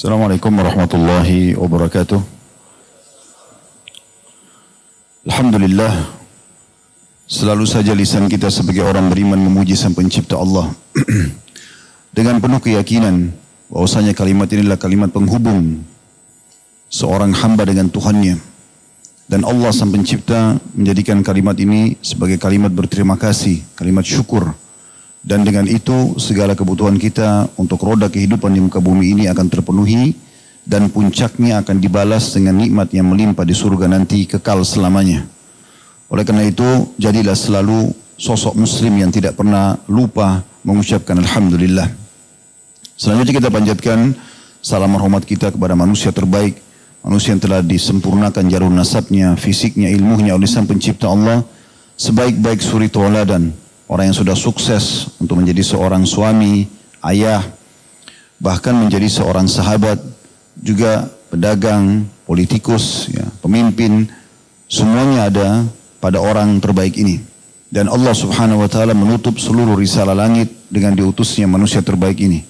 Assalamualaikum warahmatullahi wabarakatuh. Alhamdulillah, selalu saja lisan kita sebagai orang beriman memuji sang pencipta Allah. Dengan penuh keyakinan bahwasanya kalimat ini adalah kalimat penghubung seorang hamba dengan Tuhannya. Dan Allah sang pencipta menjadikan kalimat ini sebagai kalimat berterima kasih, kalimat syukur. Dan dengan itu segala kebutuhan kita untuk roda kehidupan di muka bumi ini akan terpenuhi dan puncaknya akan dibalas dengan nikmat yang melimpah di surga nanti kekal selamanya. Oleh karena itu, jadilah selalu sosok muslim yang tidak pernah lupa mengucapkan Alhamdulillah. Selanjutnya kita panjatkan salam hormat kita kepada manusia terbaik, manusia yang telah disempurnakan jalur nasabnya, fisiknya, ilmunya oleh sang pencipta Allah, sebaik-baik suri tauladan, orang yang sudah sukses untuk menjadi seorang suami, ayah, bahkan menjadi seorang sahabat, juga pedagang, politikus, ya, pemimpin, semuanya ada pada orang terbaik ini. Dan Allah subhanahu wa ta'ala menutup seluruh risalah langit dengan diutusnya manusia terbaik ini.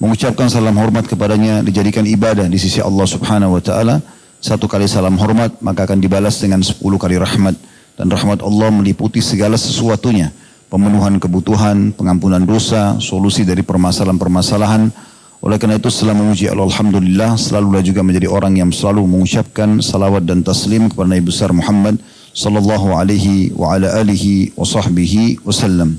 Mengucapkan salam hormat kepadanya dijadikan ibadah di sisi Allah subhanahu wa ta'ala. Satu kali salam hormat maka akan dibalas dengan sepuluh kali rahmat. Dan rahmat Allah meliputi segala sesuatunya pemenuhan kebutuhan, pengampunan dosa, solusi dari permasalahan-permasalahan. Oleh karena itu setelah memuji Allah Alhamdulillah selalulah juga menjadi orang yang selalu mengucapkan salawat dan taslim kepada Nabi besar Muhammad sallallahu alaihi wa ala alihi wa sahbihi wasallam.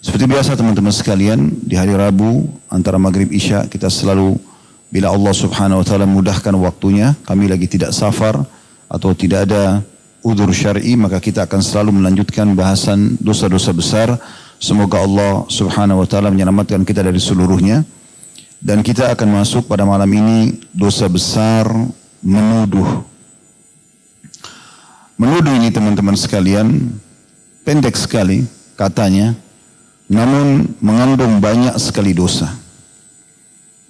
Seperti biasa teman-teman sekalian di hari Rabu antara maghrib isya kita selalu bila Allah subhanahu wa ta'ala mudahkan waktunya kami lagi tidak safar atau tidak ada udur syar'i maka kita akan selalu melanjutkan bahasan dosa-dosa besar. Semoga Allah Subhanahu wa taala menyelamatkan kita dari seluruhnya. Dan kita akan masuk pada malam ini dosa besar menuduh. Menuduh ini teman-teman sekalian pendek sekali katanya namun mengandung banyak sekali dosa.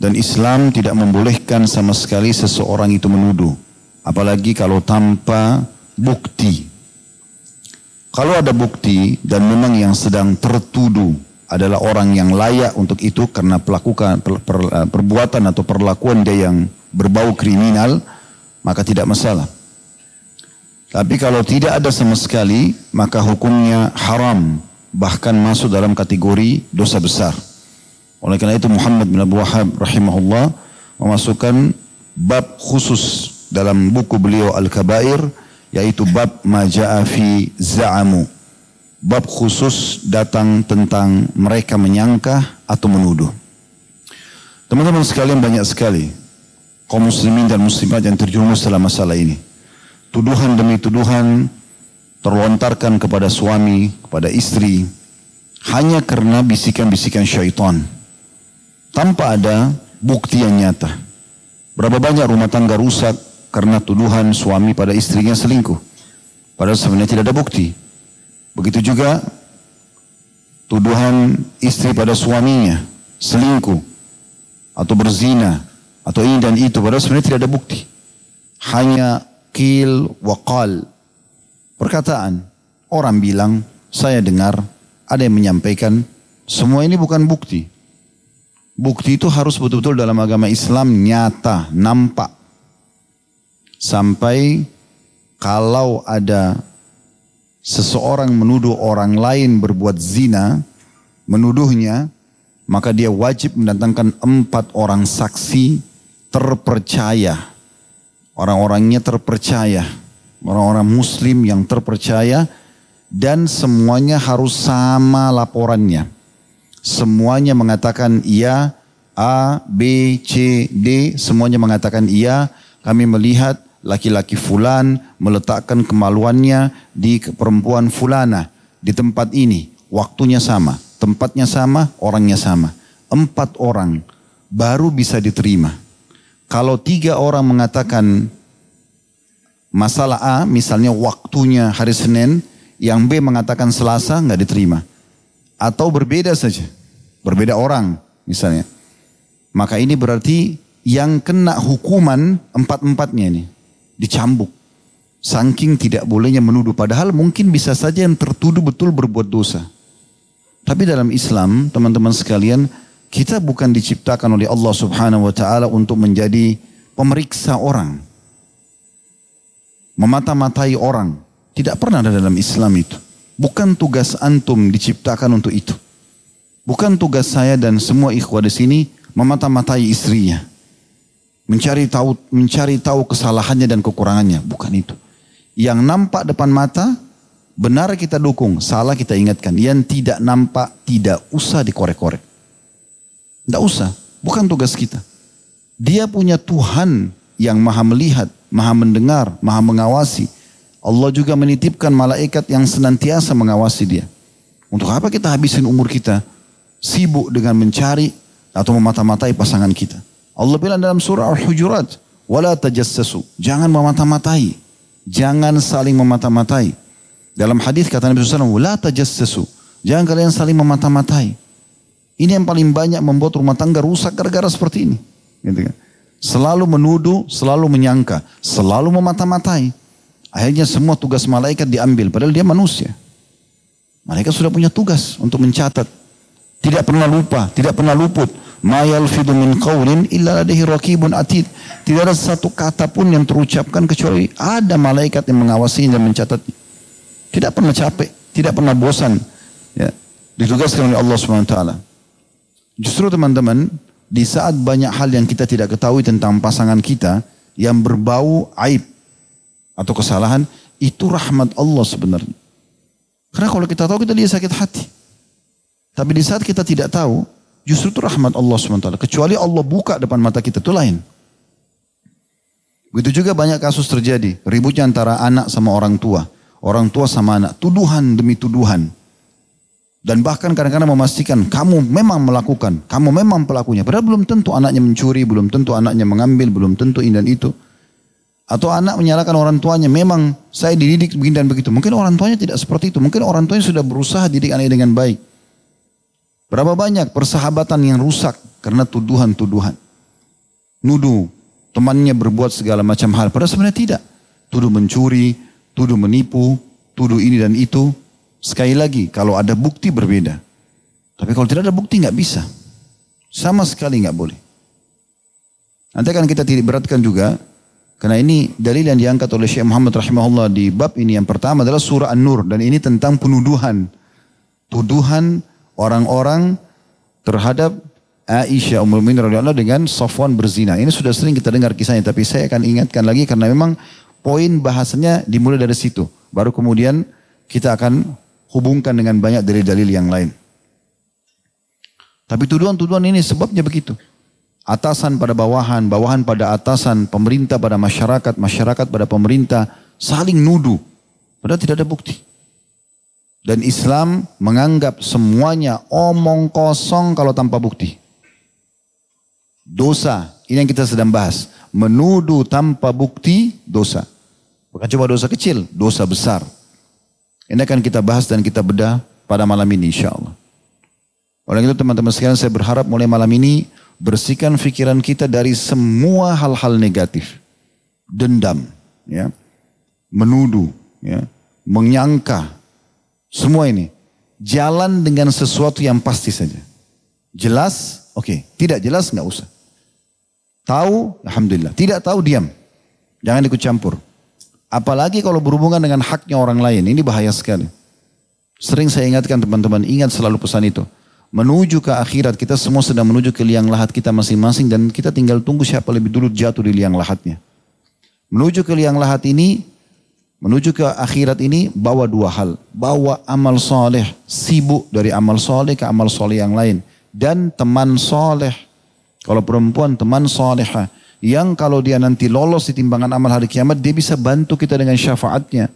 Dan Islam tidak membolehkan sama sekali seseorang itu menuduh. Apalagi kalau tanpa bukti. Kalau ada bukti dan memang yang sedang tertuduh adalah orang yang layak untuk itu karena pelakukan per, per, perbuatan atau perlakuan dia yang berbau kriminal, maka tidak masalah. Tapi kalau tidak ada sama sekali, maka hukumnya haram, bahkan masuk dalam kategori dosa besar. Oleh karena itu Muhammad bin Abu Wahab rahimahullah memasukkan bab khusus dalam buku beliau Al-Kabair yaitu bab maja'a fi za'amu. Bab khusus datang tentang mereka menyangka atau menuduh. Teman-teman sekalian banyak sekali kaum muslimin dan muslimat yang terjerumus dalam masalah ini. Tuduhan demi tuduhan terlontarkan kepada suami, kepada istri hanya karena bisikan-bisikan syaitan tanpa ada bukti yang nyata. Berapa banyak rumah tangga rusak karena tuduhan suami pada istrinya selingkuh. Padahal sebenarnya tidak ada bukti. Begitu juga tuduhan istri pada suaminya selingkuh atau berzina atau ini dan itu padahal sebenarnya tidak ada bukti. Hanya kil wakal perkataan orang bilang saya dengar ada yang menyampaikan semua ini bukan bukti. Bukti itu harus betul-betul dalam agama Islam nyata, nampak sampai kalau ada seseorang menuduh orang lain berbuat zina, menuduhnya, maka dia wajib mendatangkan empat orang saksi terpercaya. Orang-orangnya terpercaya. Orang-orang muslim yang terpercaya dan semuanya harus sama laporannya. Semuanya mengatakan iya, A, B, C, D, semuanya mengatakan iya. Kami melihat laki-laki fulan meletakkan kemaluannya di perempuan fulana di tempat ini. Waktunya sama, tempatnya sama, orangnya sama. Empat orang baru bisa diterima. Kalau tiga orang mengatakan masalah A, misalnya waktunya hari Senin, yang B mengatakan Selasa, nggak diterima. Atau berbeda saja, berbeda orang misalnya. Maka ini berarti yang kena hukuman empat-empatnya ini dicambuk. Saking tidak bolehnya menuduh. Padahal mungkin bisa saja yang tertuduh betul berbuat dosa. Tapi dalam Islam, teman-teman sekalian, Kita bukan diciptakan oleh Allah subhanahu wa ta'ala untuk menjadi pemeriksa orang. Memata-matai orang. Tidak pernah ada dalam Islam itu. Bukan tugas antum diciptakan untuk itu. Bukan tugas saya dan semua ikhwah di sini memata-matai istrinya. Mencari tahu mencari tahu kesalahannya dan kekurangannya, bukan itu. Yang nampak depan mata benar kita dukung, salah kita ingatkan. Yang tidak nampak tidak usah dikorek-korek. Tidak usah, bukan tugas kita. Dia punya Tuhan yang maha melihat, maha mendengar, maha mengawasi. Allah juga menitipkan malaikat yang senantiasa mengawasi dia. Untuk apa kita habisin umur kita sibuk dengan mencari atau memata-matai pasangan kita? Allah bilang dalam surah Al-Hujurat, "Wala tajassasu." Jangan memata-matai. Jangan saling memata-matai. Dalam hadis kata Nabi SAW, "La tajassasu." Jangan kalian saling memata-matai. Ini yang paling banyak membuat rumah tangga rusak gara-gara seperti ini. Gitu kan? Selalu menuduh, selalu menyangka, selalu memata-matai. Akhirnya semua tugas malaikat diambil, padahal dia manusia. Malaikat sudah punya tugas untuk mencatat. Tidak pernah lupa, tidak pernah luput. Ma yalfidu min qawlin illa ladaihi raqibun atid. Tidak ada satu kata pun yang terucapkan kecuali ada malaikat yang mengawasi dan mencatat. Tidak pernah capek, tidak pernah bosan. Ya. Ditugaskan oleh Allah SWT. Justru teman-teman, di saat banyak hal yang kita tidak ketahui tentang pasangan kita yang berbau aib atau kesalahan, itu rahmat Allah sebenarnya. Karena kalau kita tahu kita dia sakit hati. Tapi di saat kita tidak tahu, Justru itu rahmat Allah SWT. Kecuali Allah buka depan mata kita, itu lain. Begitu juga banyak kasus terjadi. Ributnya antara anak sama orang tua. Orang tua sama anak. Tuduhan demi tuduhan. Dan bahkan kadang-kadang memastikan kamu memang melakukan. Kamu memang pelakunya. Padahal belum tentu anaknya mencuri. Belum tentu anaknya mengambil. Belum tentu ini dan itu. Atau anak menyalahkan orang tuanya. Memang saya dididik begini dan begitu. Mungkin orang tuanya tidak seperti itu. Mungkin orang tuanya sudah berusaha didik anaknya dengan baik. Berapa banyak persahabatan yang rusak karena tuduhan-tuduhan. Nuduh temannya berbuat segala macam hal. Padahal sebenarnya tidak. Tuduh mencuri, tuduh menipu, tuduh ini dan itu. Sekali lagi, kalau ada bukti berbeda. Tapi kalau tidak ada bukti nggak bisa. Sama sekali nggak boleh. Nanti akan kita tidak beratkan juga. Karena ini dalil yang diangkat oleh Syekh Muhammad rahimahullah di bab ini yang pertama adalah surah An-Nur. Dan ini tentang penuduhan. Tuduhan orang-orang terhadap Aisyah Ummul Mukminin radhiyallahu dengan Safwan berzina. Ini sudah sering kita dengar kisahnya tapi saya akan ingatkan lagi karena memang poin bahasanya dimulai dari situ. Baru kemudian kita akan hubungkan dengan banyak dari dalil yang lain. Tapi tuduhan-tuduhan ini sebabnya begitu. Atasan pada bawahan, bawahan pada atasan, pemerintah pada masyarakat, masyarakat pada pemerintah saling nuduh. Padahal tidak ada bukti. Dan Islam menganggap semuanya omong kosong kalau tanpa bukti. Dosa, ini yang kita sedang bahas. Menuduh tanpa bukti, dosa. Bukan cuma dosa kecil, dosa besar. Ini akan kita bahas dan kita bedah pada malam ini insya Allah. Oleh itu teman-teman sekalian saya berharap mulai malam ini bersihkan pikiran kita dari semua hal-hal negatif. Dendam, ya, menuduh, ya, menyangka, semua ini. Jalan dengan sesuatu yang pasti saja. Jelas, oke. Okay. Tidak jelas, nggak usah. Tahu, Alhamdulillah. Tidak tahu, diam. Jangan ikut campur. Apalagi kalau berhubungan dengan haknya orang lain. Ini bahaya sekali. Sering saya ingatkan teman-teman, ingat selalu pesan itu. Menuju ke akhirat, kita semua sedang menuju ke liang lahat kita masing-masing dan kita tinggal tunggu siapa lebih dulu jatuh di liang lahatnya. Menuju ke liang lahat ini, Menuju ke akhirat ini bawa dua hal. Bawa amal soleh, sibuk dari amal soleh ke amal soleh yang lain. Dan teman soleh. Kalau perempuan teman soleha. Yang kalau dia nanti lolos di timbangan amal hari kiamat, dia bisa bantu kita dengan syafaatnya.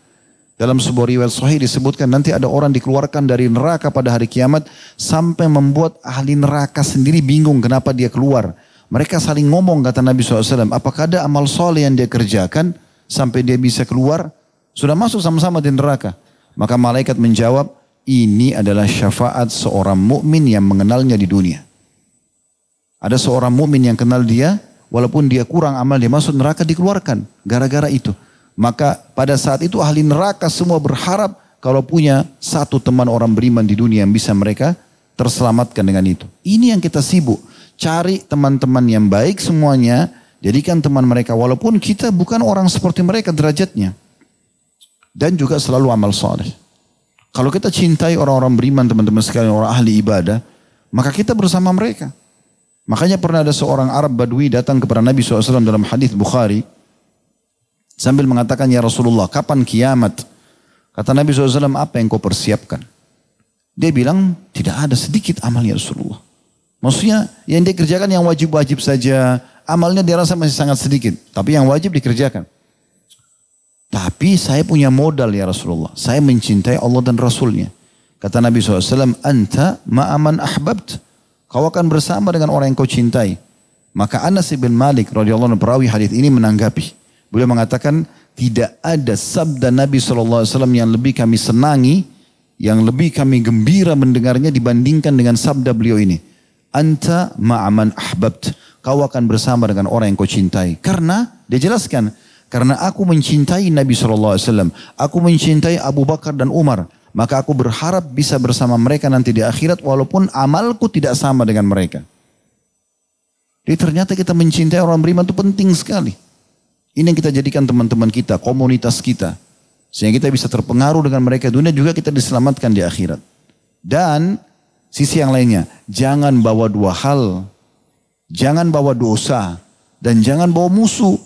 Dalam sebuah riwayat sahih disebutkan nanti ada orang dikeluarkan dari neraka pada hari kiamat sampai membuat ahli neraka sendiri bingung kenapa dia keluar. Mereka saling ngomong kata Nabi SAW, apakah ada amal soleh yang dia kerjakan sampai dia bisa keluar? Sudah masuk sama-sama di neraka. Maka malaikat menjawab, ini adalah syafaat seorang mukmin yang mengenalnya di dunia. Ada seorang mukmin yang kenal dia, walaupun dia kurang amal dia masuk neraka dikeluarkan gara-gara itu. Maka pada saat itu ahli neraka semua berharap kalau punya satu teman orang beriman di dunia yang bisa mereka terselamatkan dengan itu. Ini yang kita sibuk. Cari teman-teman yang baik semuanya, jadikan teman mereka walaupun kita bukan orang seperti mereka derajatnya. Dan juga selalu amal soleh. Kalau kita cintai orang-orang beriman teman-teman sekalian, orang ahli ibadah, maka kita bersama mereka. Makanya pernah ada seorang Arab Badui datang kepada Nabi SAW dalam hadis Bukhari sambil mengatakan ya Rasulullah kapan kiamat? Kata Nabi SAW apa yang kau persiapkan? Dia bilang tidak ada sedikit amal ya Rasulullah. Maksudnya yang dia kerjakan yang wajib-wajib saja. Amalnya dia rasa masih sangat sedikit. Tapi yang wajib dikerjakan. Tapi saya punya modal ya Rasulullah. Saya mencintai Allah dan Rasulnya. Kata Nabi SAW, Anta ma'aman ahbabt. Kau akan bersama dengan orang yang kau cintai. Maka Anas bin Malik radhiyallahu anhu perawi hadis ini menanggapi. Beliau mengatakan tidak ada sabda Nabi SAW yang lebih kami senangi, yang lebih kami gembira mendengarnya dibandingkan dengan sabda beliau ini. Anta ma'aman ahbabt. Kau akan bersama dengan orang yang kau cintai. Karena, dia jelaskan. Karena aku mencintai Nabi SAW. Aku mencintai Abu Bakar dan Umar. Maka aku berharap bisa bersama mereka nanti di akhirat walaupun amalku tidak sama dengan mereka. Jadi ternyata kita mencintai orang beriman itu penting sekali. Ini yang kita jadikan teman-teman kita, komunitas kita. Sehingga kita bisa terpengaruh dengan mereka dunia juga kita diselamatkan di akhirat. Dan Sisi yang lainnya, jangan bawa dua hal. Jangan bawa dosa dan jangan bawa musuh.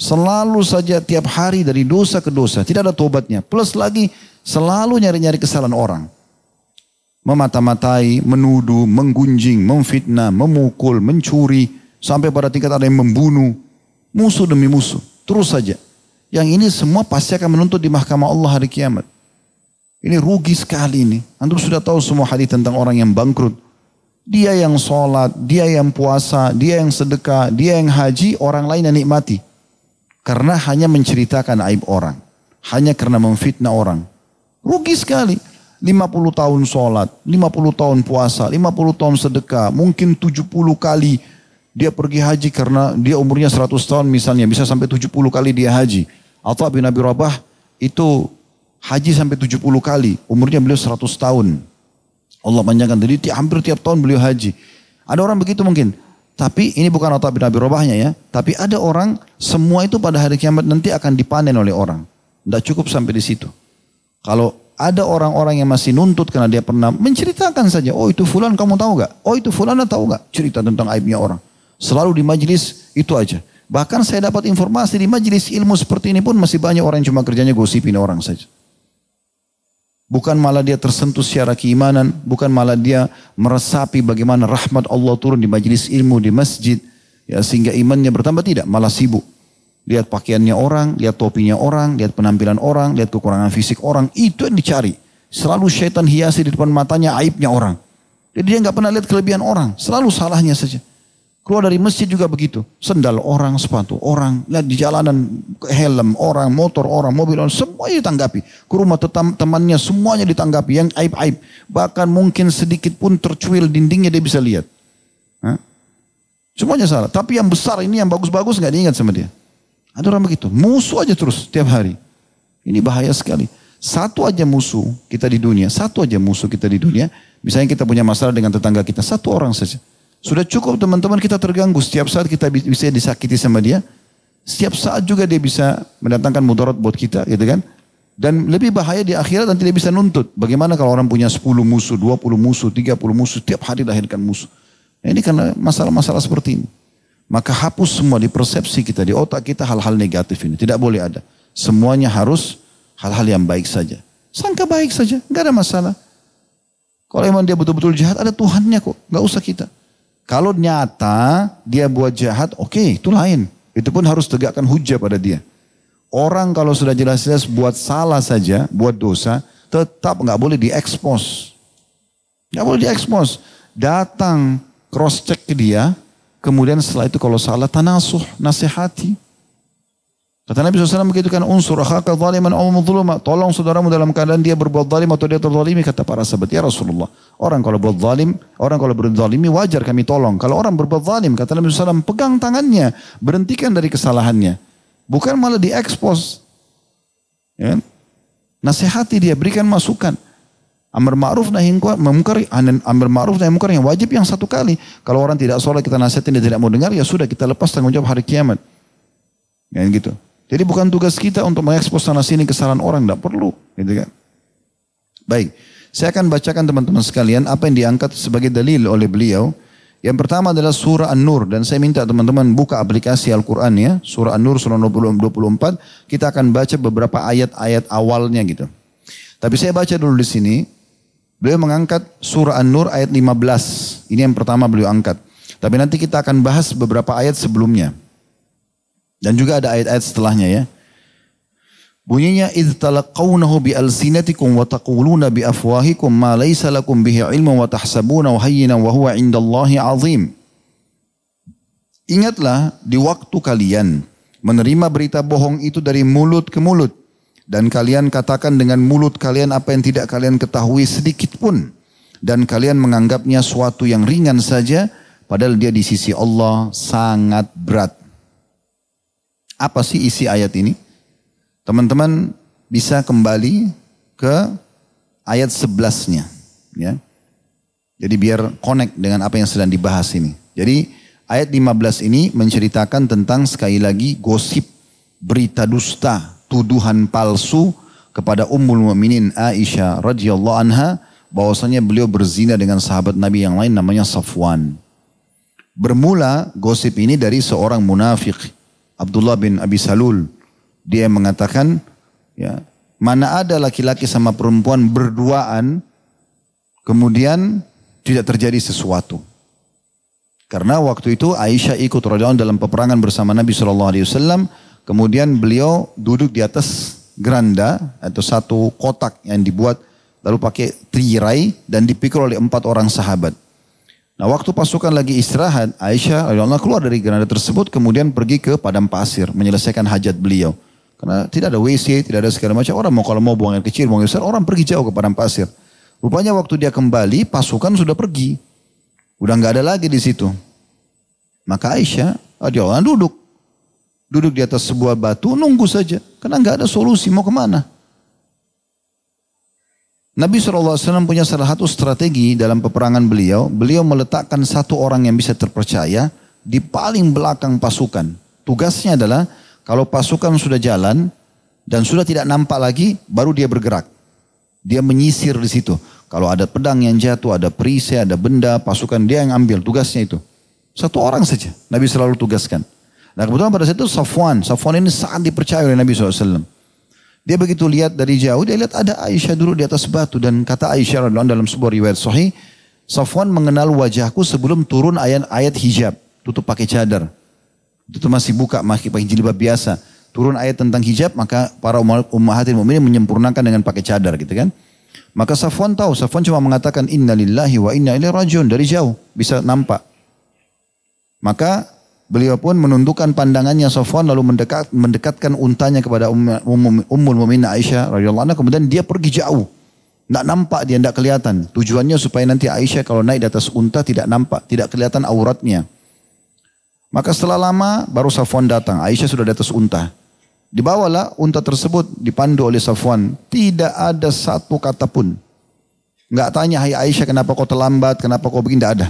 Selalu saja tiap hari dari dosa ke dosa, tidak ada tobatnya. Plus lagi selalu nyari-nyari kesalahan orang. Memata-matai, menuduh, menggunjing, memfitnah, memukul, mencuri, sampai pada tingkat ada yang membunuh. Musuh demi musuh, terus saja. Yang ini semua pasti akan menuntut di mahkamah Allah hari kiamat. Ini rugi sekali ini. Antum sudah tahu semua hadis tentang orang yang bangkrut. Dia yang sholat, dia yang puasa, dia yang sedekah, dia yang haji, orang lain yang nikmati. Karena hanya menceritakan aib orang. Hanya karena memfitnah orang. Rugi sekali. 50 tahun sholat, 50 tahun puasa, 50 tahun sedekah, mungkin 70 kali dia pergi haji karena dia umurnya 100 tahun misalnya, bisa sampai 70 kali dia haji. Atau bin Abi Rabah itu haji sampai 70 kali. Umurnya beliau 100 tahun. Allah panjangkan. Jadi hampir tiap tahun beliau haji. Ada orang begitu mungkin. Tapi ini bukan otak bin Abi Robahnya ya. Tapi ada orang semua itu pada hari kiamat nanti akan dipanen oleh orang. Tidak cukup sampai di situ. Kalau ada orang-orang yang masih nuntut karena dia pernah menceritakan saja. Oh itu fulan kamu tahu gak? Oh itu fulan tahu gak? Cerita tentang aibnya orang. Selalu di majelis itu aja. Bahkan saya dapat informasi di majelis ilmu seperti ini pun masih banyak orang yang cuma kerjanya gosipin orang saja. Bukan malah dia tersentuh secara keimanan, bukan malah dia meresapi bagaimana rahmat Allah turun di majelis ilmu, di masjid, ya sehingga imannya bertambah tidak, malah sibuk. Lihat pakaiannya orang, lihat topinya orang, lihat penampilan orang, lihat kekurangan fisik orang, itu yang dicari. Selalu syaitan hiasi di depan matanya aibnya orang. Jadi dia nggak pernah lihat kelebihan orang, selalu salahnya saja. Keluar dari masjid juga begitu. Sendal orang, sepatu orang, lihat di jalanan helm orang, motor orang, mobil orang, semuanya ditanggapi. Ke rumah tetam, temannya semuanya ditanggapi. Yang aib-aib. Bahkan mungkin sedikit pun tercuil dindingnya dia bisa lihat. Hah? Semuanya salah. Tapi yang besar ini yang bagus-bagus nggak diingat sama dia. Ada orang begitu. Musuh aja terus tiap hari. Ini bahaya sekali. Satu aja musuh kita di dunia. Satu aja musuh kita di dunia. Misalnya kita punya masalah dengan tetangga kita. Satu orang saja. Sudah cukup teman-teman kita terganggu. Setiap saat kita bisa disakiti sama dia. Setiap saat juga dia bisa mendatangkan mudarat buat kita gitu kan. Dan lebih bahaya di akhirat nanti dia bisa nuntut. Bagaimana kalau orang punya 10 musuh, 20 musuh, 30 musuh, setiap hari lahirkan musuh. Nah, ini karena masalah-masalah seperti ini. Maka hapus semua di persepsi kita, di otak kita hal-hal negatif ini. Tidak boleh ada. Semuanya harus hal-hal yang baik saja. Sangka baik saja, nggak ada masalah. Kalau emang dia betul-betul jahat, ada Tuhannya kok. Nggak usah kita. Kalau nyata dia buat jahat, oke okay, itu lain. Itu pun harus tegakkan hujah pada dia. Orang kalau sudah jelas-jelas buat salah saja, buat dosa, tetap nggak boleh diekspos. Nggak boleh diekspos. Datang cross check ke dia, kemudian setelah itu kalau salah tanasuh, nasihati. Kata Nabi SAW begitu kan unsur akhaka zaliman aw mazluma. Tolong saudaramu dalam keadaan dia berbuat zalim atau dia terzalimi kata para sahabat ya Rasulullah. Orang kalau berbuat zalim, orang kalau berzalimi wajar kami tolong. Kalau orang berbuat zalim kata Nabi SAW pegang tangannya, berhentikan dari kesalahannya. Bukan malah diekspos. Ya kan? Nasihati dia, berikan masukan. Amar ma'ruf nahi mungkar, amar ma'ruf nahi mungkar yang wajib yang satu kali. Kalau orang tidak sholat kita nasihatin dia tidak mau dengar ya sudah kita lepas tanggung jawab hari kiamat. Ya gitu. Jadi bukan tugas kita untuk mengekspos sana sini kesalahan orang, tidak perlu. Gitu kan. Baik, saya akan bacakan teman-teman sekalian apa yang diangkat sebagai dalil oleh beliau. Yang pertama adalah surah An-Nur dan saya minta teman-teman buka aplikasi Al-Quran ya. Surah An-Nur surah 24. Kita akan baca beberapa ayat-ayat awalnya gitu. Tapi saya baca dulu di sini. Beliau mengangkat surah An-Nur ayat 15. Ini yang pertama beliau angkat. Tapi nanti kita akan bahas beberapa ayat sebelumnya. Dan juga ada ayat-ayat setelahnya ya. Bunyinya idh talaqawnahu bi alsinatikum wa taquluna bi afwahikum ma laysa lakum bihi ilmun wa tahsabuna hayyinan wa huwa indallahi azim. Ingatlah di waktu kalian menerima berita bohong itu dari mulut ke mulut dan kalian katakan dengan mulut kalian apa yang tidak kalian ketahui sedikit pun. Dan kalian menganggapnya suatu yang ringan saja. Padahal dia di sisi Allah sangat berat. Apa sih isi ayat ini? Teman-teman bisa kembali ke ayat 11-nya. Ya. Jadi biar connect dengan apa yang sedang dibahas ini. Jadi ayat 15 ini menceritakan tentang sekali lagi gosip berita dusta tuduhan palsu kepada Ummul Mukminin Aisyah radhiyallahu anha bahwasanya beliau berzina dengan sahabat Nabi yang lain namanya Safwan. Bermula gosip ini dari seorang munafik Abdullah bin Abi Salul. Dia mengatakan ya, mana ada laki-laki sama perempuan berduaan kemudian tidak terjadi sesuatu. Karena waktu itu Aisyah ikut radhiyallahu dalam peperangan bersama Nabi sallallahu alaihi wasallam Kemudian beliau duduk di atas geranda atau satu kotak yang dibuat lalu pakai tirai dan dipikul oleh empat orang sahabat. Nah waktu pasukan lagi istirahat, Aisyah Allah keluar dari geranda tersebut kemudian pergi ke padang pasir menyelesaikan hajat beliau. Karena tidak ada WC, tidak ada segala macam. Orang mau kalau mau buang air kecil, buang air besar, orang pergi jauh ke padang pasir. Rupanya waktu dia kembali, pasukan sudah pergi. Udah nggak ada lagi di situ. Maka Aisyah, Allah duduk duduk di atas sebuah batu, nunggu saja. Karena nggak ada solusi, mau ke mana? Nabi SAW punya salah satu strategi dalam peperangan beliau. Beliau meletakkan satu orang yang bisa terpercaya di paling belakang pasukan. Tugasnya adalah kalau pasukan sudah jalan dan sudah tidak nampak lagi, baru dia bergerak. Dia menyisir di situ. Kalau ada pedang yang jatuh, ada perisai, ada benda, pasukan dia yang ambil. Tugasnya itu. Satu orang saja. Nabi selalu tugaskan. Nah kebetulan pada saat itu Safwan. Safwan ini sangat dipercaya oleh Nabi SAW. Dia begitu lihat dari jauh, dia lihat ada Aisyah dulu di atas batu. Dan kata Aisyah dalam sebuah riwayat sahih, Safwan mengenal wajahku sebelum turun ayat-ayat hijab. Tutup pakai cadar. Itu masih buka, masih pakai jilbab biasa. Turun ayat tentang hijab, maka para ummahatil mu'minin menyempurnakan dengan pakai cadar gitu kan. Maka Safwan tahu, Safwan cuma mengatakan inna lillahi wa inna ilaihi rajiun dari jauh bisa nampak. Maka Beliau pun menundukkan pandangannya Sofwan lalu mendekat, mendekatkan untanya kepada Ummul Ummul Mu'minin Aisyah radhiyallahu anha kemudian dia pergi jauh. Tidak nampak dia, tidak kelihatan. Tujuannya supaya nanti Aisyah kalau naik di atas unta tidak nampak, tidak kelihatan auratnya. Maka setelah lama baru Safwan datang. Aisyah sudah di atas unta. Dibawalah unta tersebut dipandu oleh Safwan. Tidak ada satu kata pun. Enggak tanya, hai Aisyah kenapa kau terlambat, kenapa kau begini, tidak ada.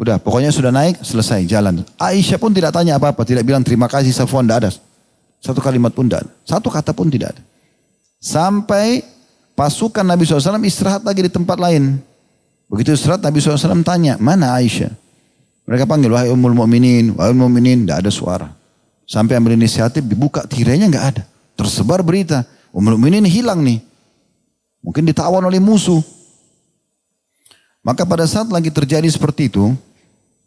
Udah, pokoknya sudah naik, selesai, jalan. Aisyah pun tidak tanya apa-apa, tidak bilang terima kasih Safwan, tidak ada. Satu kalimat pun tidak ada. Satu kata pun tidak ada. Sampai pasukan Nabi SAW istirahat lagi di tempat lain. Begitu istirahat Nabi SAW tanya, mana Aisyah? Mereka panggil, wahai umul mu'minin, wahai umul mu'minin, tidak ada suara. Sampai ambil inisiatif, dibuka tirainya nggak ada. Tersebar berita, umul mu'minin hilang nih. Mungkin ditawan oleh musuh. Maka pada saat lagi terjadi seperti itu,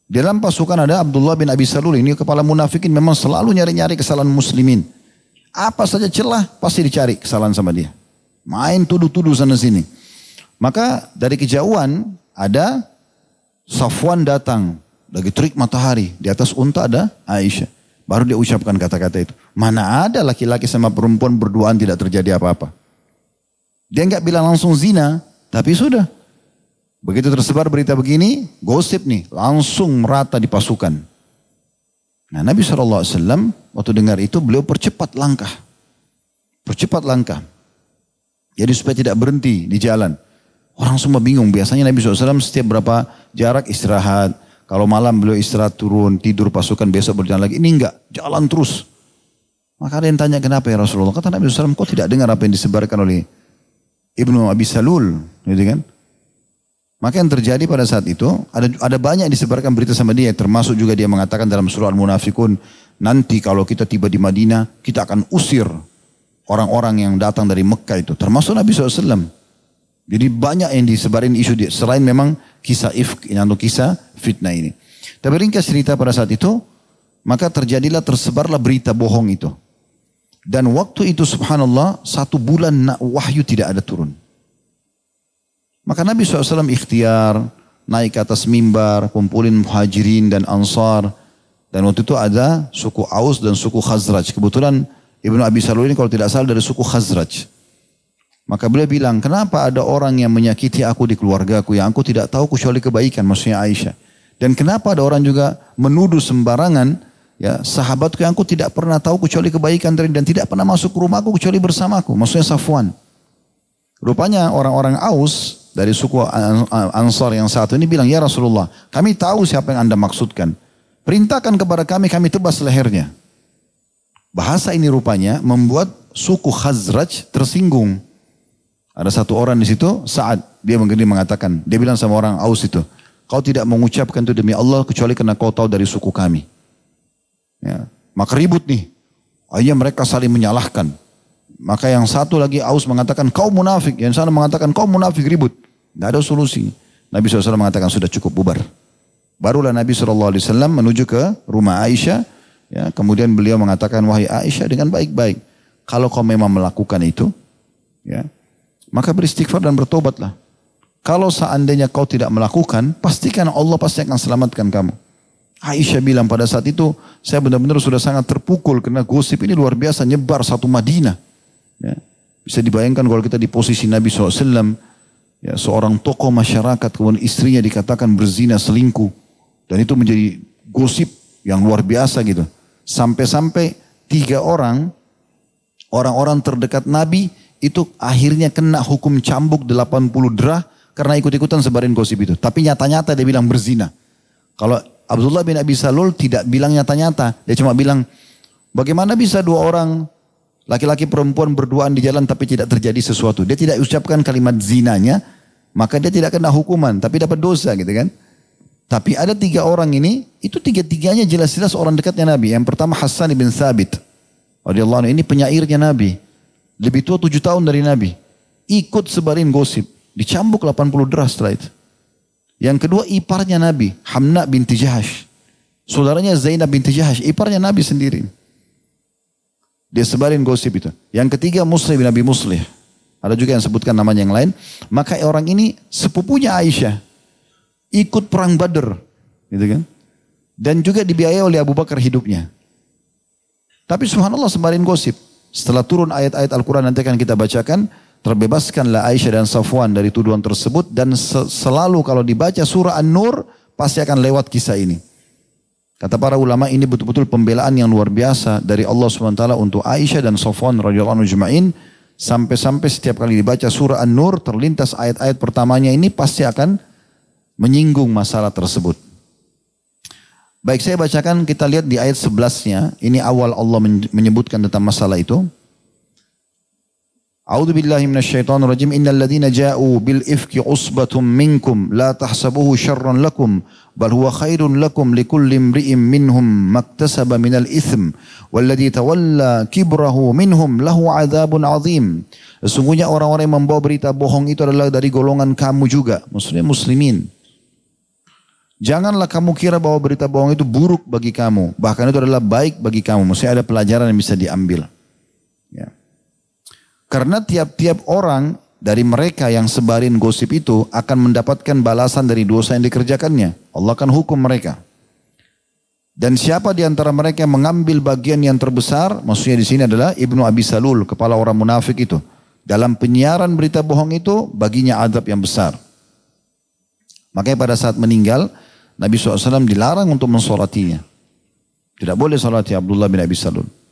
dalam pasukan ada Abdullah bin Abi Salul ini kepala munafikin memang selalu nyari-nyari kesalahan muslimin. Apa saja celah pasti dicari kesalahan sama dia. Main tuduh-tuduh sana sini. Maka dari kejauhan ada Safwan datang. Lagi terik matahari. Di atas unta ada Aisyah. Baru dia ucapkan kata-kata itu. Mana ada laki-laki sama perempuan berduaan tidak terjadi apa-apa. Dia nggak bilang langsung zina. Tapi sudah. Begitu tersebar berita begini, gosip nih, langsung merata di pasukan. Nah Nabi SAW waktu dengar itu beliau percepat langkah. Percepat langkah. Jadi supaya tidak berhenti di jalan. Orang semua bingung. Biasanya Nabi SAW setiap berapa jarak istirahat. Kalau malam beliau istirahat turun, tidur pasukan besok berjalan lagi. Ini enggak, jalan terus. Maka ada yang tanya kenapa ya Rasulullah. Kata Nabi SAW, kok tidak dengar apa yang disebarkan oleh Ibnu Abi Salul. Gitu kan? Maka yang terjadi pada saat itu, ada ada banyak disebarkan berita sama dia. Termasuk juga dia mengatakan dalam surah Al-Munafikun, nanti kalau kita tiba di Madinah, kita akan usir orang-orang yang datang dari Mekah itu. Termasuk Nabi SAW. Jadi banyak yang disebarin isu dia. Selain memang kisah ifk atau kisah fitnah ini. Tapi ringkas cerita pada saat itu, maka terjadilah tersebarlah berita bohong itu. Dan waktu itu subhanallah satu bulan wahyu tidak ada turun. Maka Nabi SAW ikhtiar naik ke atas mimbar, kumpulin muhajirin dan ansar. Dan waktu itu ada suku Aus dan suku Khazraj. Kebetulan Ibnu Abi Salul ini kalau tidak salah dari suku Khazraj. Maka beliau bilang, kenapa ada orang yang menyakiti aku di keluargaku yang aku tidak tahu kecuali kebaikan, maksudnya Aisyah. Dan kenapa ada orang juga menuduh sembarangan ya sahabatku yang aku tidak pernah tahu kecuali kebaikan dari dan tidak pernah masuk ke rumahku kecuali bersamaku, maksudnya Safwan. Rupanya orang-orang Aus dari suku Ansar yang satu ini bilang, ya Rasulullah, kami tahu siapa yang anda maksudkan. Perintahkan kepada kami, kami tebas lehernya. Bahasa ini rupanya membuat suku Khazraj tersinggung. Ada satu orang di situ, saat dia menggini mengatakan, dia bilang sama orang Aus itu, kau tidak mengucapkan itu demi Allah kecuali karena kau tahu dari suku kami. Ya. Maka ribut nih. Akhirnya mereka saling menyalahkan. Maka yang satu lagi Aus mengatakan kau munafik. Yang sana mengatakan kau munafik ribut. Tidak ada solusi. Nabi SAW mengatakan sudah cukup bubar. Barulah Nabi SAW menuju ke rumah Aisyah. Ya, kemudian beliau mengatakan wahai Aisyah dengan baik-baik. Kalau kau memang melakukan itu, ya, maka beristighfar dan bertobatlah. Kalau seandainya kau tidak melakukan, pastikan Allah pasti akan selamatkan kamu. Aisyah bilang pada saat itu, saya benar-benar sudah sangat terpukul karena gosip ini luar biasa nyebar satu Madinah. Ya. Bisa dibayangkan kalau kita di posisi Nabi SAW, ya, seorang tokoh masyarakat, kemudian istrinya dikatakan berzina selingkuh. Dan itu menjadi gosip yang luar biasa gitu. Sampai-sampai tiga orang, orang-orang terdekat Nabi itu akhirnya kena hukum cambuk 80 derah karena ikut-ikutan sebarin gosip itu. Tapi nyata-nyata dia bilang berzina. Kalau Abdullah bin Abi Salul tidak bilang nyata-nyata. Dia cuma bilang, bagaimana bisa dua orang laki-laki perempuan berduaan di jalan tapi tidak terjadi sesuatu. Dia tidak ucapkan kalimat zinanya, maka dia tidak kena hukuman, tapi dapat dosa gitu kan. Tapi ada tiga orang ini, itu tiga-tiganya jelas-jelas orang dekatnya Nabi. Yang pertama Hassan bin. Radiyallahu ini penyairnya Nabi. Lebih tua tujuh tahun dari Nabi. Ikut sebarin gosip. Dicambuk 80 deras setelah itu. Yang kedua iparnya Nabi. Hamna binti Jahash. Saudaranya Zainab binti Jahash. Iparnya Nabi sendiri. Dia sebarin gosip itu. Yang ketiga Muslim bin Nabi Muslih. Ada juga yang sebutkan namanya yang lain. Maka orang ini sepupunya Aisyah. Ikut perang Badr. Gitu kan. Dan juga dibiayai oleh Abu Bakar hidupnya. Tapi subhanallah sebarin gosip. Setelah turun ayat-ayat Al-Quran nanti akan kita bacakan. Terbebaskanlah Aisyah dan Safwan dari tuduhan tersebut. Dan selalu kalau dibaca surah An-Nur pasti akan lewat kisah ini. Kata para ulama ini betul-betul pembelaan yang luar biasa dari Allah SWT untuk Aisyah dan Safwan radhiyallahu anhu Sampai-sampai setiap kali dibaca surah An-Nur terlintas ayat-ayat pertamanya ini pasti akan menyinggung masalah tersebut. Baik saya bacakan kita lihat di ayat 11-nya. Ini awal Allah menyebutkan tentang masalah itu. A'udzu billahi minasyaitonir rajim. Innal ladzina ja'u bil ifki usbatum minkum la tahsabuhu syarran lakum bal huwa khairun lakum likulli imri'in minhum maktasaba minal itsm walladzi tawalla kibrahu minhum lahu adzabun azim. Sesungguhnya orang-orang yang membawa berita bohong itu adalah dari golongan kamu juga, maksudnya muslimin. Janganlah kamu kira bahwa berita bohong itu buruk bagi kamu. Bahkan itu adalah baik bagi kamu. Maksudnya ada pelajaran yang bisa diambil. Karena tiap-tiap orang dari mereka yang sebarin gosip itu akan mendapatkan balasan dari dosa yang dikerjakannya. Allah akan hukum mereka. Dan siapa di antara mereka yang mengambil bagian yang terbesar, maksudnya di sini adalah Ibnu Abi Salul, kepala orang munafik itu. Dalam penyiaran berita bohong itu, baginya adab yang besar. Makanya pada saat meninggal, Nabi SAW dilarang untuk mensolatinya. Tidak boleh salati Abdullah bin Abi Salul.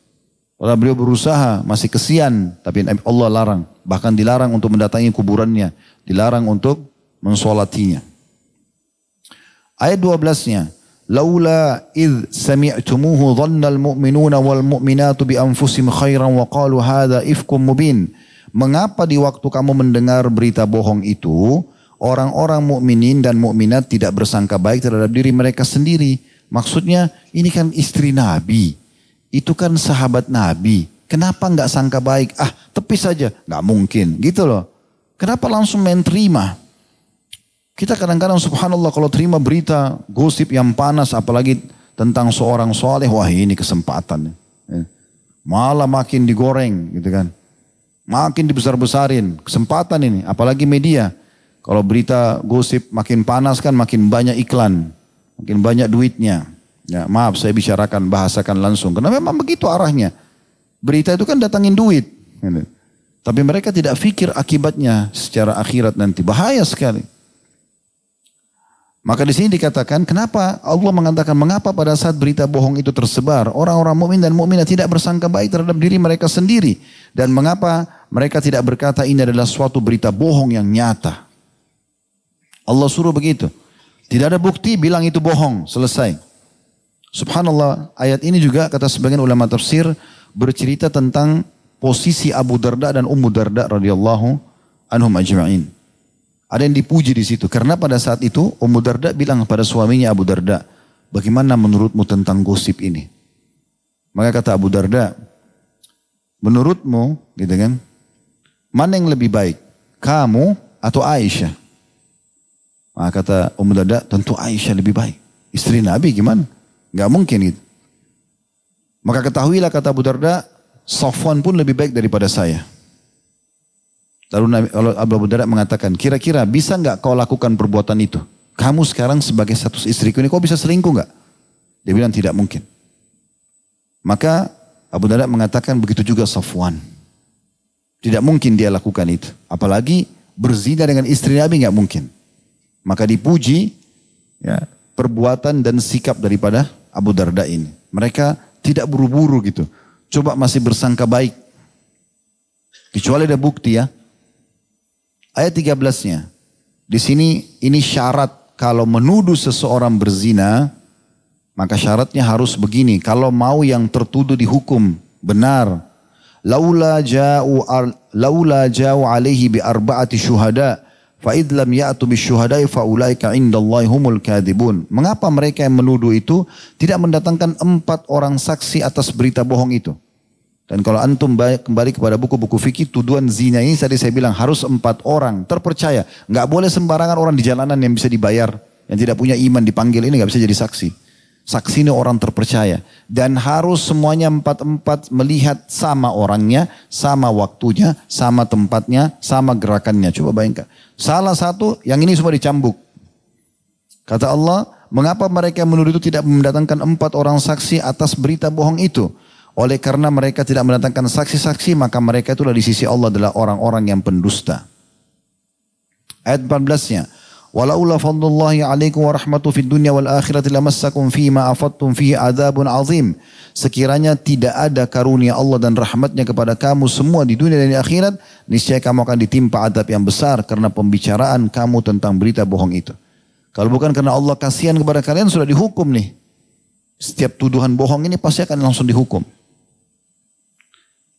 Kalau beliau berusaha, masih kesian, tapi Allah larang. Bahkan dilarang untuk mendatangi kuburannya. Dilarang untuk mensolatinya. Ayat 12-nya. Laula id sami'tumuhu dhannal mu'minuna wal mu'minatu bi anfusim khairan wa qalu hadha ifkum mubin. Mengapa di waktu kamu mendengar berita bohong itu, orang-orang mukminin dan mukminat tidak bersangka baik terhadap diri mereka sendiri? Maksudnya ini kan istri Nabi. Itu kan sahabat Nabi. Kenapa nggak sangka baik? Ah, tepi saja. Nggak mungkin. Gitu loh. Kenapa langsung main terima? Kita kadang-kadang subhanallah kalau terima berita gosip yang panas apalagi tentang seorang soleh, wah ini kesempatan. Ya. Malah makin digoreng gitu kan. Makin dibesar-besarin. Kesempatan ini, apalagi media. Kalau berita gosip makin panas kan makin banyak iklan. Makin banyak duitnya. Ya, maaf saya bicarakan, bahasakan langsung. Karena memang begitu arahnya. Berita itu kan datangin duit. Gitu. Tapi mereka tidak pikir akibatnya secara akhirat nanti. Bahaya sekali. Maka di sini dikatakan kenapa Allah mengatakan mengapa pada saat berita bohong itu tersebar orang-orang mukmin dan mukminah tidak bersangka baik terhadap diri mereka sendiri dan mengapa mereka tidak berkata ini adalah suatu berita bohong yang nyata. Allah suruh begitu. Tidak ada bukti bilang itu bohong, selesai. Subhanallah, ayat ini juga kata sebagian ulama tafsir bercerita tentang posisi Abu Darda dan Ummu Darda radhiyallahu anhum ajma'in. Ada yang dipuji di situ. Karena pada saat itu Ummu Darda bilang pada suaminya Abu Darda, bagaimana menurutmu tentang gosip ini? Maka kata Abu Darda, menurutmu gitu kan, mana yang lebih baik? Kamu atau Aisyah? Maka kata Ummu Darda, tentu Aisyah lebih baik. Istri Nabi gimana? Gak mungkin gitu. Maka ketahuilah kata Abu Darda, Safwan pun lebih baik daripada saya. Lalu Nabi, Abu Darda mengatakan, kira-kira bisa nggak kau lakukan perbuatan itu? Kamu sekarang sebagai status istriku ini, kau bisa selingkuh nggak? Dia bilang tidak mungkin. Maka Abu Darda mengatakan begitu juga Safwan. Tidak mungkin dia lakukan itu. Apalagi berzina dengan istri Nabi nggak mungkin. Maka dipuji ya, perbuatan dan sikap daripada Abu Darda ini. Mereka tidak buru-buru gitu. Coba masih bersangka baik. Kecuali ada bukti ya. Ayat 13-nya. Di sini ini syarat kalau menuduh seseorang berzina, maka syaratnya harus begini. Kalau mau yang tertuduh dihukum benar. Laula ja'u laula ja'u alaihi bi arba'ati syuhada fa id lam ya'tu bi syuhada'i fa ulaika indallahi humul kadibun. Mengapa mereka yang menuduh itu tidak mendatangkan empat orang saksi atas berita bohong itu? Dan kalau antum kembali kepada buku-buku fikih, tuduhan zina ini tadi saya bilang harus empat orang terpercaya. Nggak boleh sembarangan orang di jalanan yang bisa dibayar, yang tidak punya iman dipanggil ini nggak bisa jadi saksi. Saksi ini orang terpercaya. Dan harus semuanya empat-empat melihat sama orangnya, sama waktunya, sama tempatnya, sama gerakannya. Coba bayangkan. Salah satu, yang ini semua dicambuk. Kata Allah, mengapa mereka menuduh itu tidak mendatangkan empat orang saksi atas berita bohong itu? Oleh karena mereka tidak mendatangkan saksi-saksi, maka mereka itulah di sisi Allah adalah orang-orang yang pendusta. Ayat 14-nya. Walaula fadlullahi alaikum wa rahmatu fid dunya wal akhirati lamassakum ma afattum fihi adzabun azim. Sekiranya tidak ada karunia Allah dan rahmatnya kepada kamu semua di dunia dan di akhirat, niscaya kamu akan ditimpa adab yang besar karena pembicaraan kamu tentang berita bohong itu. Kalau bukan karena Allah kasihan kepada kalian sudah dihukum nih. Setiap tuduhan bohong ini pasti akan langsung dihukum.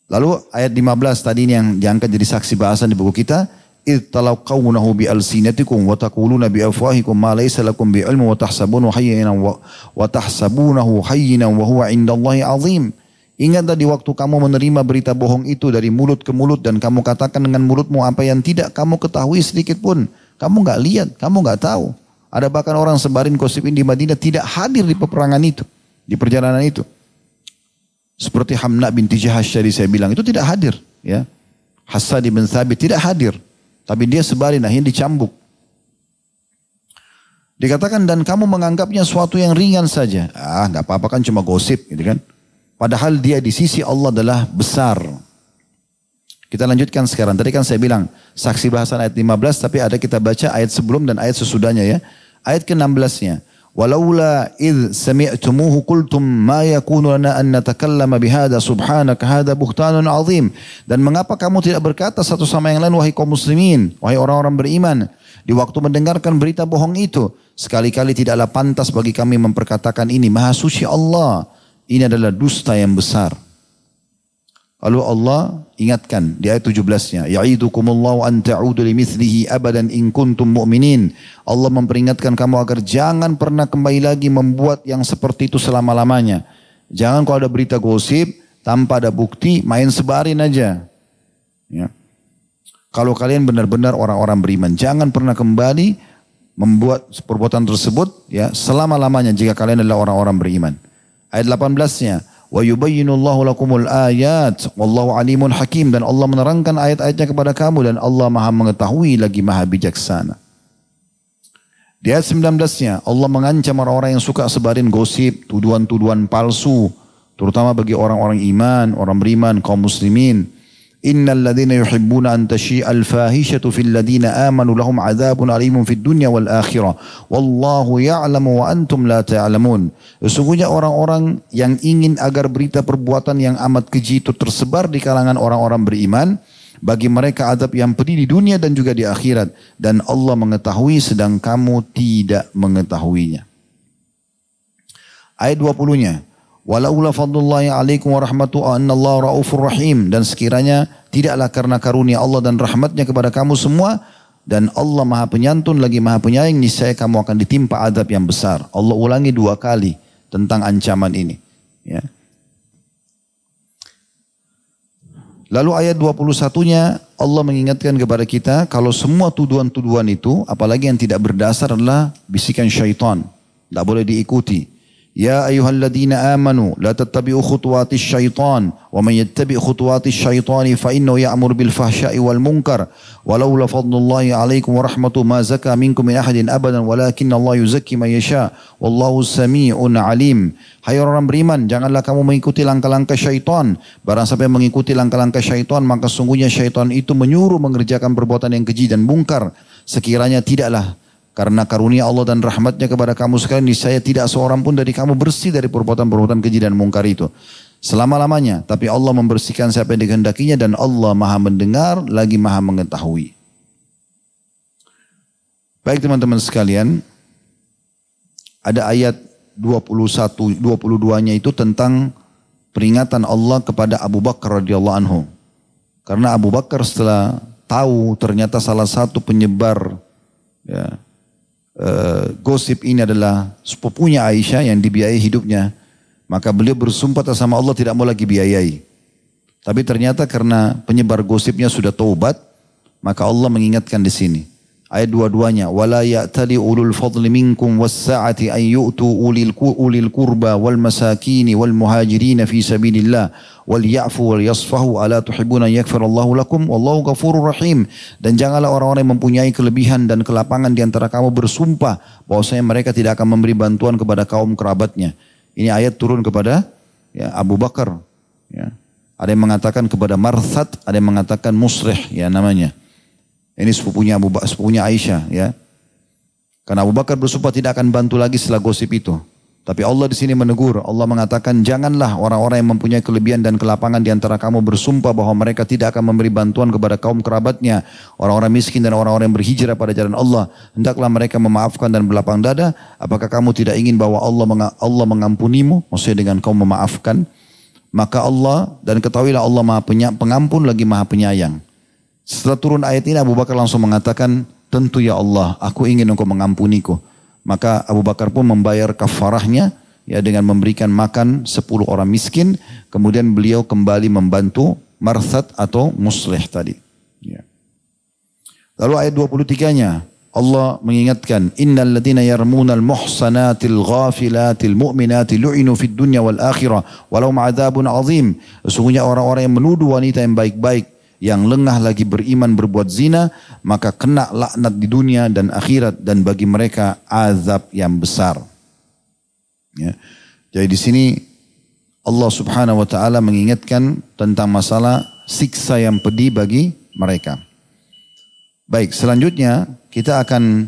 Lalu ayat 15 tadi ini yang diangkat jadi saksi bahasan di buku kita idtalau qawnahu bi alsinatikum wa taquluna bi afwahikum ma laysa bi ilmu wa tahsabunahu hayyinan wa, Ingat tadi waktu kamu menerima berita bohong itu dari mulut ke mulut dan kamu katakan dengan mulutmu apa yang tidak kamu ketahui sedikit pun. Kamu nggak lihat, kamu nggak tahu. Ada bahkan orang sebarin gosip di Madinah tidak hadir di peperangan itu, di perjalanan itu. Seperti Hamna binti Jahash tadi saya bilang itu tidak hadir, ya. Hassad bin Thabit tidak hadir. Tapi dia sebarin akhirnya dicambuk. Dikatakan dan kamu menganggapnya suatu yang ringan saja. Ah nggak apa-apa kan cuma gosip gitu kan. Padahal dia di sisi Allah adalah besar. Kita lanjutkan sekarang. Tadi kan saya bilang saksi bahasan ayat 15 tapi ada kita baca ayat sebelum dan ayat sesudahnya ya. Ayat ke-16-nya. Walaula id sami'tumuhu kultum ma yakunu lana an natakallama bihada subhanaka hada buhtanun azim. Dan mengapa kamu tidak berkata satu sama yang lain wahai kaum muslimin, wahai orang-orang beriman di waktu mendengarkan berita bohong itu, sekali-kali tidaklah pantas bagi kami memperkatakan ini maha suci Allah. Ini adalah dusta yang besar. Lalu Allah ingatkan di ayat 17-nya, "Ya'idukumullahu an ta'udu limithlihi abadan in kuntum mu'minin." Allah memperingatkan kamu agar jangan pernah kembali lagi membuat yang seperti itu selama-lamanya. Jangan kalau ada berita gosip tanpa ada bukti main sebarin aja. Ya. Kalau kalian benar-benar orang-orang beriman, jangan pernah kembali membuat perbuatan tersebut ya selama-lamanya jika kalian adalah orang-orang beriman. Ayat 18-nya, wa yubayyinullahu lakumul ayat wallahu alimun hakim dan Allah menerangkan ayat-ayatnya kepada kamu dan Allah Maha mengetahui lagi Maha bijaksana. Di ayat 19-nya Allah mengancam orang-orang yang suka sebarin gosip, tuduhan-tuduhan palsu, terutama bagi orang-orang iman, orang beriman, kaum muslimin. Innal ladhina yuhibbuna an tashi'al fahishatu fil ladhina amanu lahum adzabun alimun fid dunya wal akhirah. Wallahu ya'lamu wa antum la ta'lamun. Sesungguhnya orang-orang yang ingin agar berita perbuatan yang amat keji itu tersebar di kalangan orang-orang beriman, bagi mereka adab yang pedih di dunia dan juga di akhirat dan Allah mengetahui sedang kamu tidak mengetahuinya. Ayat 20-nya Walaula fadlullahi alaikum wa rahmatu Allah raufur rahim. Dan sekiranya tidaklah karena karunia Allah dan rahmatnya kepada kamu semua. Dan Allah maha penyantun lagi maha penyayang. Niscaya kamu akan ditimpa adab yang besar. Allah ulangi dua kali tentang ancaman ini. Ya. Lalu ayat 21-nya Allah mengingatkan kepada kita kalau semua tuduhan-tuduhan itu apalagi yang tidak berdasar adalah bisikan syaitan. Tidak boleh diikuti. يا أيها الذين آمنوا لا تتبعوا خطوات الشيطان ومن يتبع خطوات الشيطان فإنه يأمر بالفحشاء والمنكر ولولا فضل الله عليكم ورحمته ما زكى منكم من أحد أبدا ولكن الله يزكي من يشاء والله سميع عليم Hai orang beriman, janganlah kamu mengikuti langkah-langkah syaitan. Barang sampai mengikuti langkah-langkah syaitan, maka sungguhnya syaitan itu menyuruh mengerjakan perbuatan yang keji dan mungkar. Sekiranya tidaklah karena karunia Allah dan rahmatnya kepada kamu sekalian, saya tidak seorang pun dari kamu bersih dari perbuatan-perbuatan keji dan mungkar itu. Selama-lamanya. Tapi Allah membersihkan siapa yang dikehendakinya dan Allah maha mendengar lagi maha mengetahui. Baik teman-teman sekalian. Ada ayat 21, 22-nya itu tentang peringatan Allah kepada Abu Bakar radhiyallahu anhu. Karena Abu Bakar setelah tahu ternyata salah satu penyebar ya, uh, gosip ini adalah sepupunya Aisyah yang dibiayai hidupnya, maka beliau bersumpah atas sama Allah tidak mau lagi biayai. Tapi ternyata karena penyebar gosipnya sudah taubat, maka Allah mengingatkan di sini. Ayat dua-duanya, wala ya'tali ulul fadli minkum was-sa'ati yu'tu ulil ulil qurba wal masakin wal muhajirin fi sabilillah wal ya'fu wal yasfahu ala tuhibbuna yaghfirallahu lakum wallahu ghafurur rahim dan janganlah orang-orang yang mempunyai kelebihan dan kelapangan di antara kamu bersumpah bahwasanya mereka tidak akan memberi bantuan kepada kaum kerabatnya. Ini ayat turun kepada ya, Abu Bakar ya. Ada yang mengatakan kepada Marthat, ada yang mengatakan Musrih ya namanya. Ini sepupunya Abu Bakar, sepupunya Aisyah ya. Karena Abu Bakar bersumpah tidak akan bantu lagi setelah gosip itu. Tapi Allah di sini menegur. Allah mengatakan janganlah orang-orang yang mempunyai kelebihan dan kelapangan di antara kamu bersumpah bahwa mereka tidak akan memberi bantuan kepada kaum kerabatnya, orang-orang miskin dan orang-orang yang berhijrah pada jalan Allah. Hendaklah mereka memaafkan dan berlapang dada. Apakah kamu tidak ingin bahwa Allah Allah mengampunimu? Maksudnya dengan kau memaafkan. Maka Allah dan ketahuilah Allah Maha Pengampun lagi Maha Penyayang. Setelah turun ayat ini Abu Bakar langsung mengatakan, tentu ya Allah, aku ingin engkau mengampuniku. Maka Abu Bakar pun membayar kafarahnya ya dengan memberikan makan 10 orang miskin. Kemudian beliau kembali membantu Marthat atau Muslih tadi. Ya. Lalu ayat 23-nya Allah mengingatkan innal ladzina yarmunal muhsanatil ghafilatil mu'minatil lu'inu fid dunya wal akhirah walau ma'adzabun azim. Sesungguhnya orang-orang yang menuduh wanita yang baik-baik yang lengah lagi beriman berbuat zina, maka kena laknat di dunia dan akhirat dan bagi mereka azab yang besar. Ya. Jadi di sini Allah Subhanahu wa taala mengingatkan tentang masalah siksa yang pedih bagi mereka. Baik, selanjutnya kita akan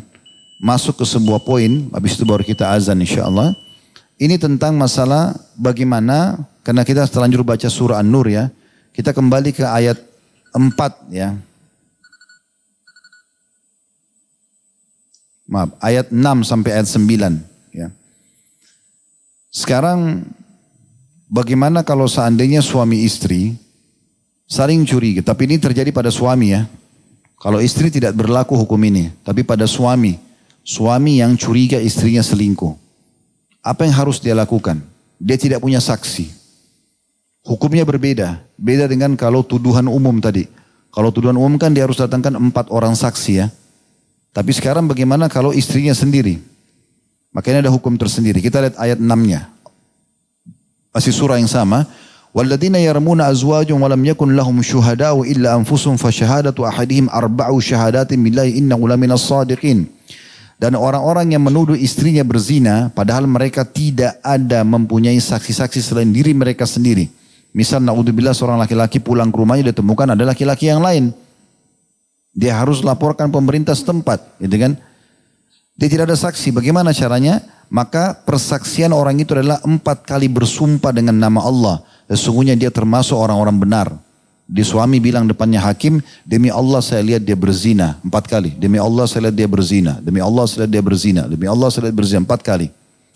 masuk ke sebuah poin, habis itu baru kita azan insya Allah. Ini tentang masalah bagaimana, karena kita terlanjur baca surah An-Nur ya, kita kembali ke ayat 4 ya. Maaf, ayat 6 sampai ayat 9 ya. Sekarang bagaimana kalau seandainya suami istri saling curiga, tapi ini terjadi pada suami ya. Kalau istri tidak berlaku hukum ini, tapi pada suami, suami yang curiga istrinya selingkuh. Apa yang harus dia lakukan? Dia tidak punya saksi. Hukumnya berbeda. Beda dengan kalau tuduhan umum tadi. Kalau tuduhan umum kan dia harus datangkan empat orang saksi ya. Tapi sekarang bagaimana kalau istrinya sendiri? Makanya ada hukum tersendiri. Kita lihat ayat 6-nya. Masih surah yang sama. Walladina yarmuna azwajum walam yakun lahum syuhada'u illa anfusum fasyahadatu ahadihim arba'u syahadatin billahi innahu laminas sadiqin. Dan orang-orang yang menuduh istrinya berzina padahal mereka tidak ada mempunyai saksi-saksi selain diri mereka sendiri. Misal naudzubillah seorang laki-laki pulang ke rumahnya ditemukan ada laki-laki yang lain. Dia harus laporkan pemerintah setempat, gitu kan? Dia tidak ada saksi. Bagaimana caranya? Maka persaksian orang itu adalah empat kali bersumpah dengan nama Allah. Sesungguhnya dia termasuk orang-orang benar. Di suami bilang depannya hakim, demi Allah saya lihat dia berzina empat kali. Demi Allah saya lihat dia berzina. Demi Allah saya lihat dia berzina. Demi Allah saya lihat berzina empat kali.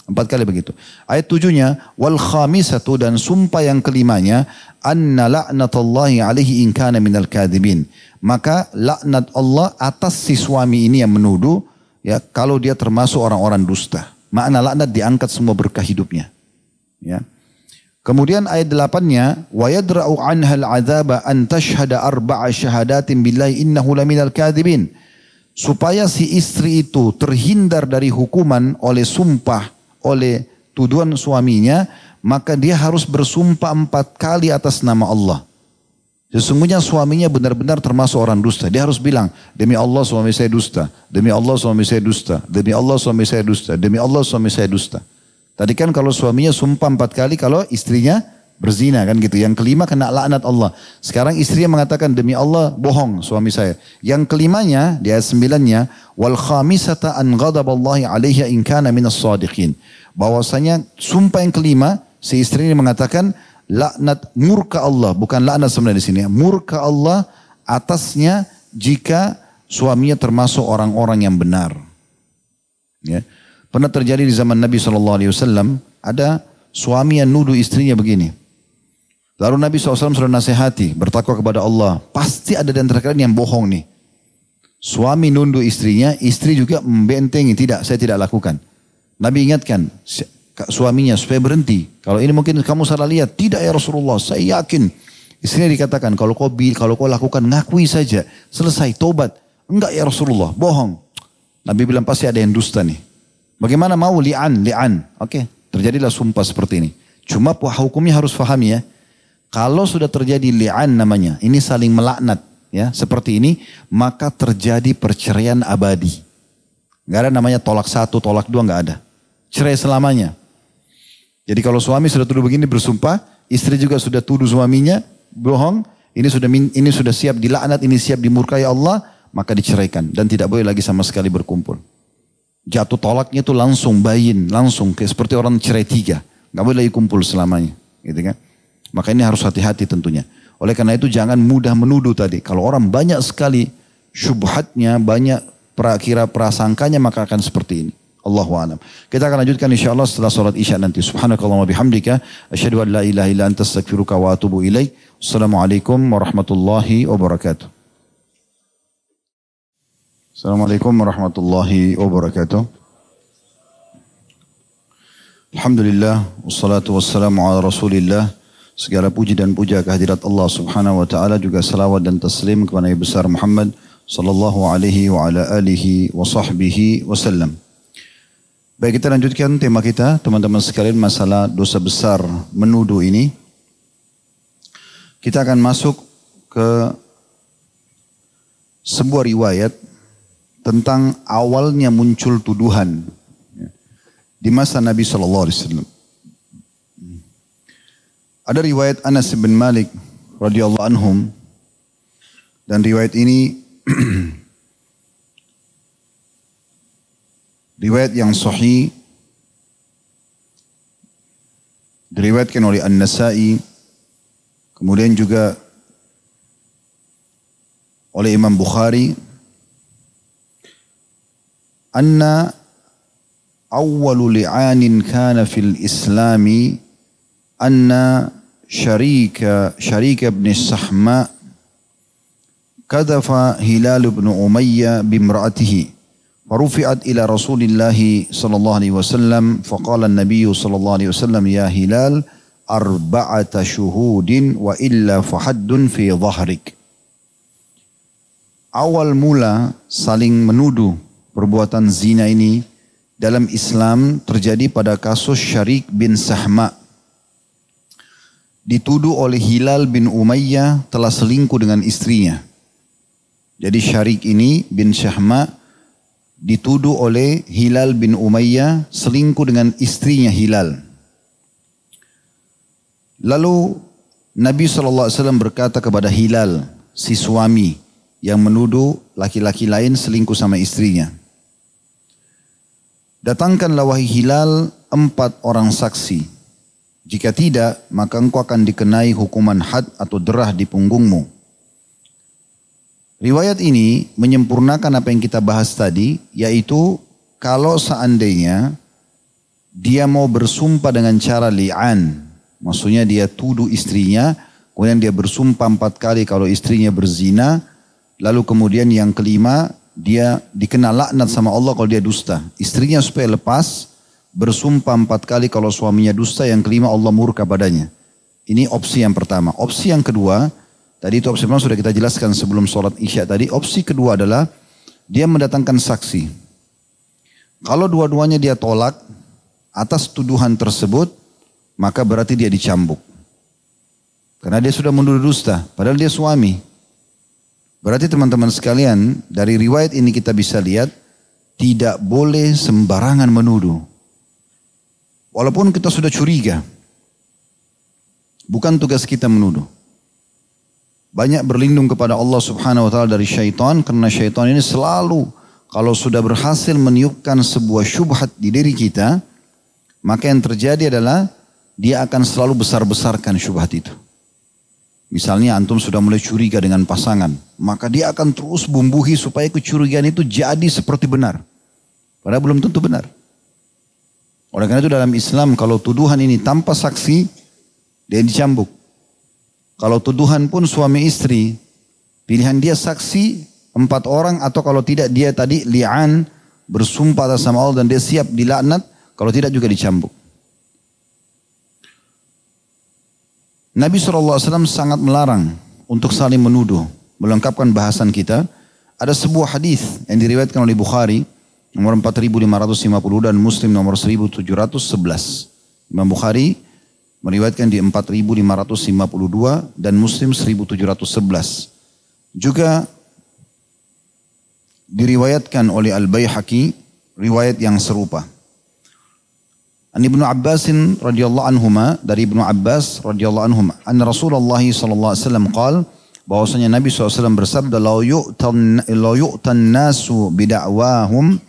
Empat kali begitu. Ayat tujuhnya, wal khamisatu dan sumpah yang kelimanya, anna la'natullahi alaihi in kana minal kadibin. Maka laknat Allah atas si suami ini yang menuduh, ya kalau dia termasuk orang-orang dusta. Makna laknat diangkat semua berkah hidupnya. Ya. Kemudian ayat delapannya, wa yadra'u anha al-'adzaba an tashhada arba'a syahadatin billahi innahu laminal kadhibin. Supaya si istri itu terhindar dari hukuman oleh sumpah, oleh tuduhan suaminya, maka dia harus bersumpah empat kali atas nama Allah. Sesungguhnya suaminya benar-benar termasuk orang dusta. Dia harus bilang, demi Allah suami saya dusta, demi Allah suami saya dusta, demi Allah suami saya dusta, demi Allah suami saya dusta. Tadi kan kalau suaminya sumpah empat kali, kalau istrinya berzina kan gitu. Yang kelima kena laknat Allah. Sekarang istrinya mengatakan demi Allah bohong suami saya. Yang kelimanya di ayat sembilannya wal khamisata an ghadaballahi alaiha in kana minas sadiqin. Bahwasanya sumpah yang kelima si istri ini mengatakan laknat murka Allah bukan laknat sebenarnya di sini. Murka Allah atasnya jika suaminya termasuk orang-orang yang benar. Ya. Pernah terjadi di zaman Nabi SAW, ada suami yang nuduh istrinya begini. Lalu Nabi SAW sudah nasihati, bertakwa kepada Allah. Pasti ada di antara kalian yang bohong nih. Suami nunduh istrinya, istri juga membentengi. Tidak, saya tidak lakukan. Nabi ingatkan suaminya supaya berhenti. Kalau ini mungkin kamu salah lihat. Tidak ya Rasulullah, saya yakin. Istrinya dikatakan, kalau kau kalau kau lakukan, ngakui saja. Selesai, tobat. Enggak ya Rasulullah, bohong. Nabi bilang pasti ada yang dusta nih. Bagaimana mau li'an, li'an. Oke, okay. terjadilah sumpah seperti ini. Cuma hukumnya harus fahami ya. Kalau sudah terjadi li'an namanya, ini saling melaknat ya, seperti ini, maka terjadi perceraian abadi. Gak ada namanya tolak satu, tolak dua, gak ada. Cerai selamanya. Jadi kalau suami sudah tuduh begini bersumpah, istri juga sudah tuduh suaminya bohong, ini sudah ini sudah siap dilaknat, ini siap dimurkai Allah, maka diceraikan dan tidak boleh lagi sama sekali berkumpul. Jatuh tolaknya itu langsung bayin, langsung kayak seperti orang cerai tiga. Gak boleh lagi kumpul selamanya. Gitu kan? Maka ini harus hati-hati tentunya. Oleh karena itu jangan mudah menuduh tadi. Kalau orang banyak sekali syubhatnya, banyak prakira prasangkanya maka akan seperti ini. Allahu a'lam. Kita akan lanjutkan insyaallah setelah salat Isya nanti. Subhanakallahumma bihamdika asyhadu an la ilaha illa anta astaghfiruka wa atubu ilaik. Assalamualaikum warahmatullahi wabarakatuh. Assalamualaikum warahmatullahi wabarakatuh. Alhamdulillah, wassalatu wassalamu ala rasulillah. Segala puji dan puja kehadirat Allah subhanahu wa ta'ala juga salawat dan taslim kepada Nabi besar Muhammad sallallahu alaihi wa ala alihi wa sahbihi wasallam. Baik kita lanjutkan tema kita teman-teman sekalian masalah dosa besar menuduh ini. Kita akan masuk ke sebuah riwayat tentang awalnya muncul tuduhan di masa Nabi Shallallahu Alaihi Wasallam. Ada riwayat Anas bin Malik radhiyallahu anhum. Dan riwayat ini riwayat yang sahih diriwayatkan oleh An-Nasai kemudian juga oleh Imam Bukhari. Anna awwalu li'anin kana fil islami anna syarika syarika ibn Sahma kadafa Hilal ibn Umayyah bimra'atihi فرفعت إلى رسول الله صلى الله عليه وسلم فقال النبي صلى الله عليه وسلم يا هلال أربعة شهود وإلا فحد في ظهرك awal mula saling menuduh perbuatan zina ini dalam Islam terjadi pada kasus Syarik bin Sahma. Dituduh oleh Hilal bin Umayyah telah selingkuh dengan istrinya. Jadi Syarik ini bin Sahma dituduh oleh Hilal bin Umayyah selingkuh dengan istrinya Hilal. Lalu Nabi SAW berkata kepada Hilal, si suami, yang menuduh laki-laki lain selingkuh sama istrinya. Datangkanlah wahai Hilal empat orang saksi. Jika tidak, maka engkau akan dikenai hukuman had atau derah di punggungmu. Riwayat ini menyempurnakan apa yang kita bahas tadi, yaitu kalau seandainya dia mau bersumpah dengan cara li'an, maksudnya dia tuduh istrinya, kemudian dia bersumpah empat kali kalau istrinya berzina, Lalu kemudian yang kelima, dia dikenal laknat sama Allah kalau dia dusta. Istrinya supaya lepas, bersumpah empat kali kalau suaminya dusta, yang kelima Allah murka padanya. Ini opsi yang pertama. Opsi yang kedua, tadi itu opsi pertama sudah kita jelaskan sebelum sholat isya tadi. Opsi kedua adalah dia mendatangkan saksi. Kalau dua-duanya dia tolak atas tuduhan tersebut, maka berarti dia dicambuk. Karena dia sudah menuduh dusta, padahal dia suami. Berarti teman-teman sekalian, dari riwayat ini kita bisa lihat tidak boleh sembarangan menuduh. Walaupun kita sudah curiga, bukan tugas kita menuduh. Banyak berlindung kepada Allah Subhanahu wa taala dari syaitan karena syaitan ini selalu kalau sudah berhasil meniupkan sebuah syubhat di diri kita, maka yang terjadi adalah dia akan selalu besar-besarkan syubhat itu. Misalnya antum sudah mulai curiga dengan pasangan, maka dia akan terus bumbuhi supaya kecurigaan itu jadi seperti benar. Padahal belum tentu benar. Oleh karena itu dalam Islam kalau tuduhan ini tanpa saksi, dia dicambuk. Kalau tuduhan pun suami istri, pilihan dia saksi empat orang atau kalau tidak dia tadi li'an bersumpah atas sama Allah dan dia siap dilaknat, kalau tidak juga dicambuk. Nabi SAW sangat melarang untuk saling menuduh. Melengkapkan bahasan kita. Ada sebuah hadis yang diriwayatkan oleh Bukhari nomor 4550 dan Muslim nomor 1711. Imam Bukhari meriwayatkan di 4552 dan Muslim 1711. Juga diriwayatkan oleh Al-Baihaqi riwayat yang serupa. An Ibnu Abbas radhiyallahu anhuma dari Ibnu Abbas radhiyallahu anhuma anna Rasulullah sallallahu alaihi wasallam qaal bahwasanya Nabi SAW bersabda la yu'tan la yu'tan nasu bida'wahum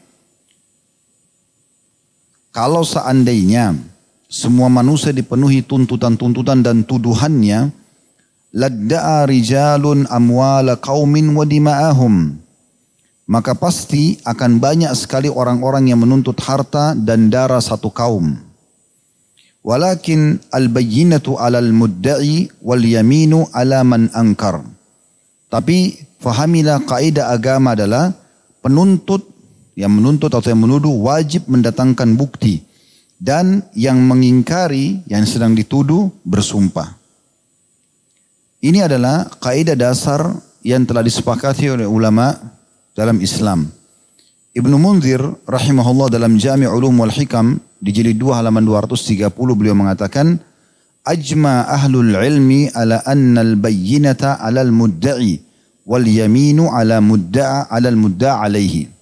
kalau seandainya semua manusia dipenuhi tuntutan-tuntutan dan tuduhannya ladda'a rijalun amwala qaumin wa dima'ahum maka pasti akan banyak sekali orang-orang yang menuntut harta dan darah satu kaum. Walakin al-bayyinatu 'alal mudda'i wal yaminu 'ala man ankar. Tapi fahamilah kaidah agama adalah penuntut yang menuntut atau yang menuduh wajib mendatangkan bukti dan yang mengingkari yang sedang dituduh bersumpah. Ini adalah kaidah dasar yang telah disepakati oleh ulama dalam Islam. Ibnu Munzir rahimahullah dalam Jami' Ulum wal Hikam di jilid 2 halaman 230 beliau mengatakan ajma ahlul ilmi ala anna al bayyinata ala al mudda'i wal yaminu ala mudda'a ala al mudda'a alaihi.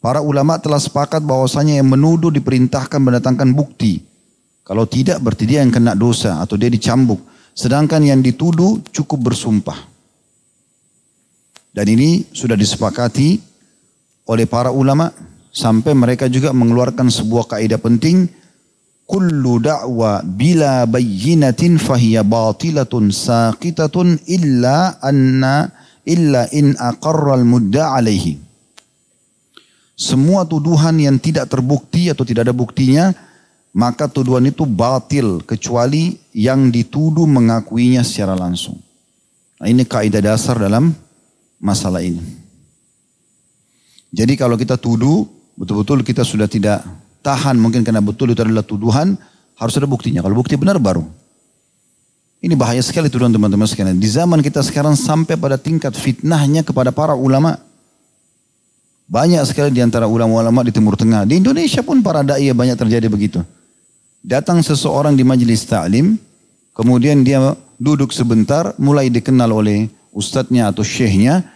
Para ulama telah sepakat bahwasanya yang menuduh diperintahkan mendatangkan bukti. Kalau tidak berarti dia yang kena dosa atau dia dicambuk. Sedangkan yang dituduh cukup bersumpah. Dan ini sudah disepakati oleh para ulama sampai mereka juga mengeluarkan sebuah kaidah penting kullu da'wa bila bayyinatin fahiya batilatun saqitatun illa anna illa in aqarra al-mudda alaihi semua tuduhan yang tidak terbukti atau tidak ada buktinya maka tuduhan itu batil kecuali yang dituduh mengakuinya secara langsung nah, ini kaidah dasar dalam masalah ini jadi kalau kita tuduh betul-betul kita sudah tidak tahan mungkin karena betul itu adalah tuduhan, harus ada buktinya. Kalau bukti benar baru. Ini bahaya sekali tuduhan teman-teman sekalian. Di zaman kita sekarang sampai pada tingkat fitnahnya kepada para ulama. Banyak sekali di antara ulama-ulama di Timur Tengah. Di Indonesia pun para da'i banyak terjadi begitu. Datang seseorang di majelis ta'lim, kemudian dia duduk sebentar, mulai dikenal oleh ustadznya atau syekhnya,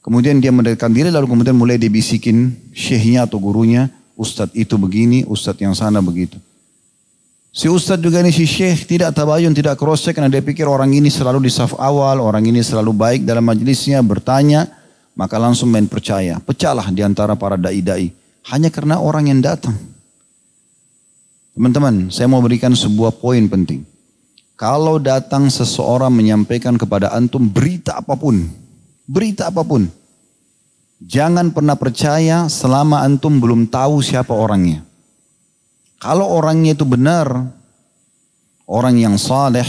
kemudian dia mendekatkan diri, lalu kemudian mulai dibisikin syekhnya atau gurunya, Ustadz itu begini, Ustadz yang sana begitu. Si Ustadz juga ini si Syekh tidak tabayun, tidak cross check karena dia pikir orang ini selalu di saf awal, orang ini selalu baik dalam majelisnya, bertanya, maka langsung main percaya. Pecahlah di antara para dai-dai. Hanya karena orang yang datang. Teman-teman, saya mau berikan sebuah poin penting. Kalau datang seseorang menyampaikan kepada antum berita apa pun, berita apa pun, Jangan pernah percaya selama antum belum tahu siapa orangnya. Kalau orangnya itu benar, orang yang saleh,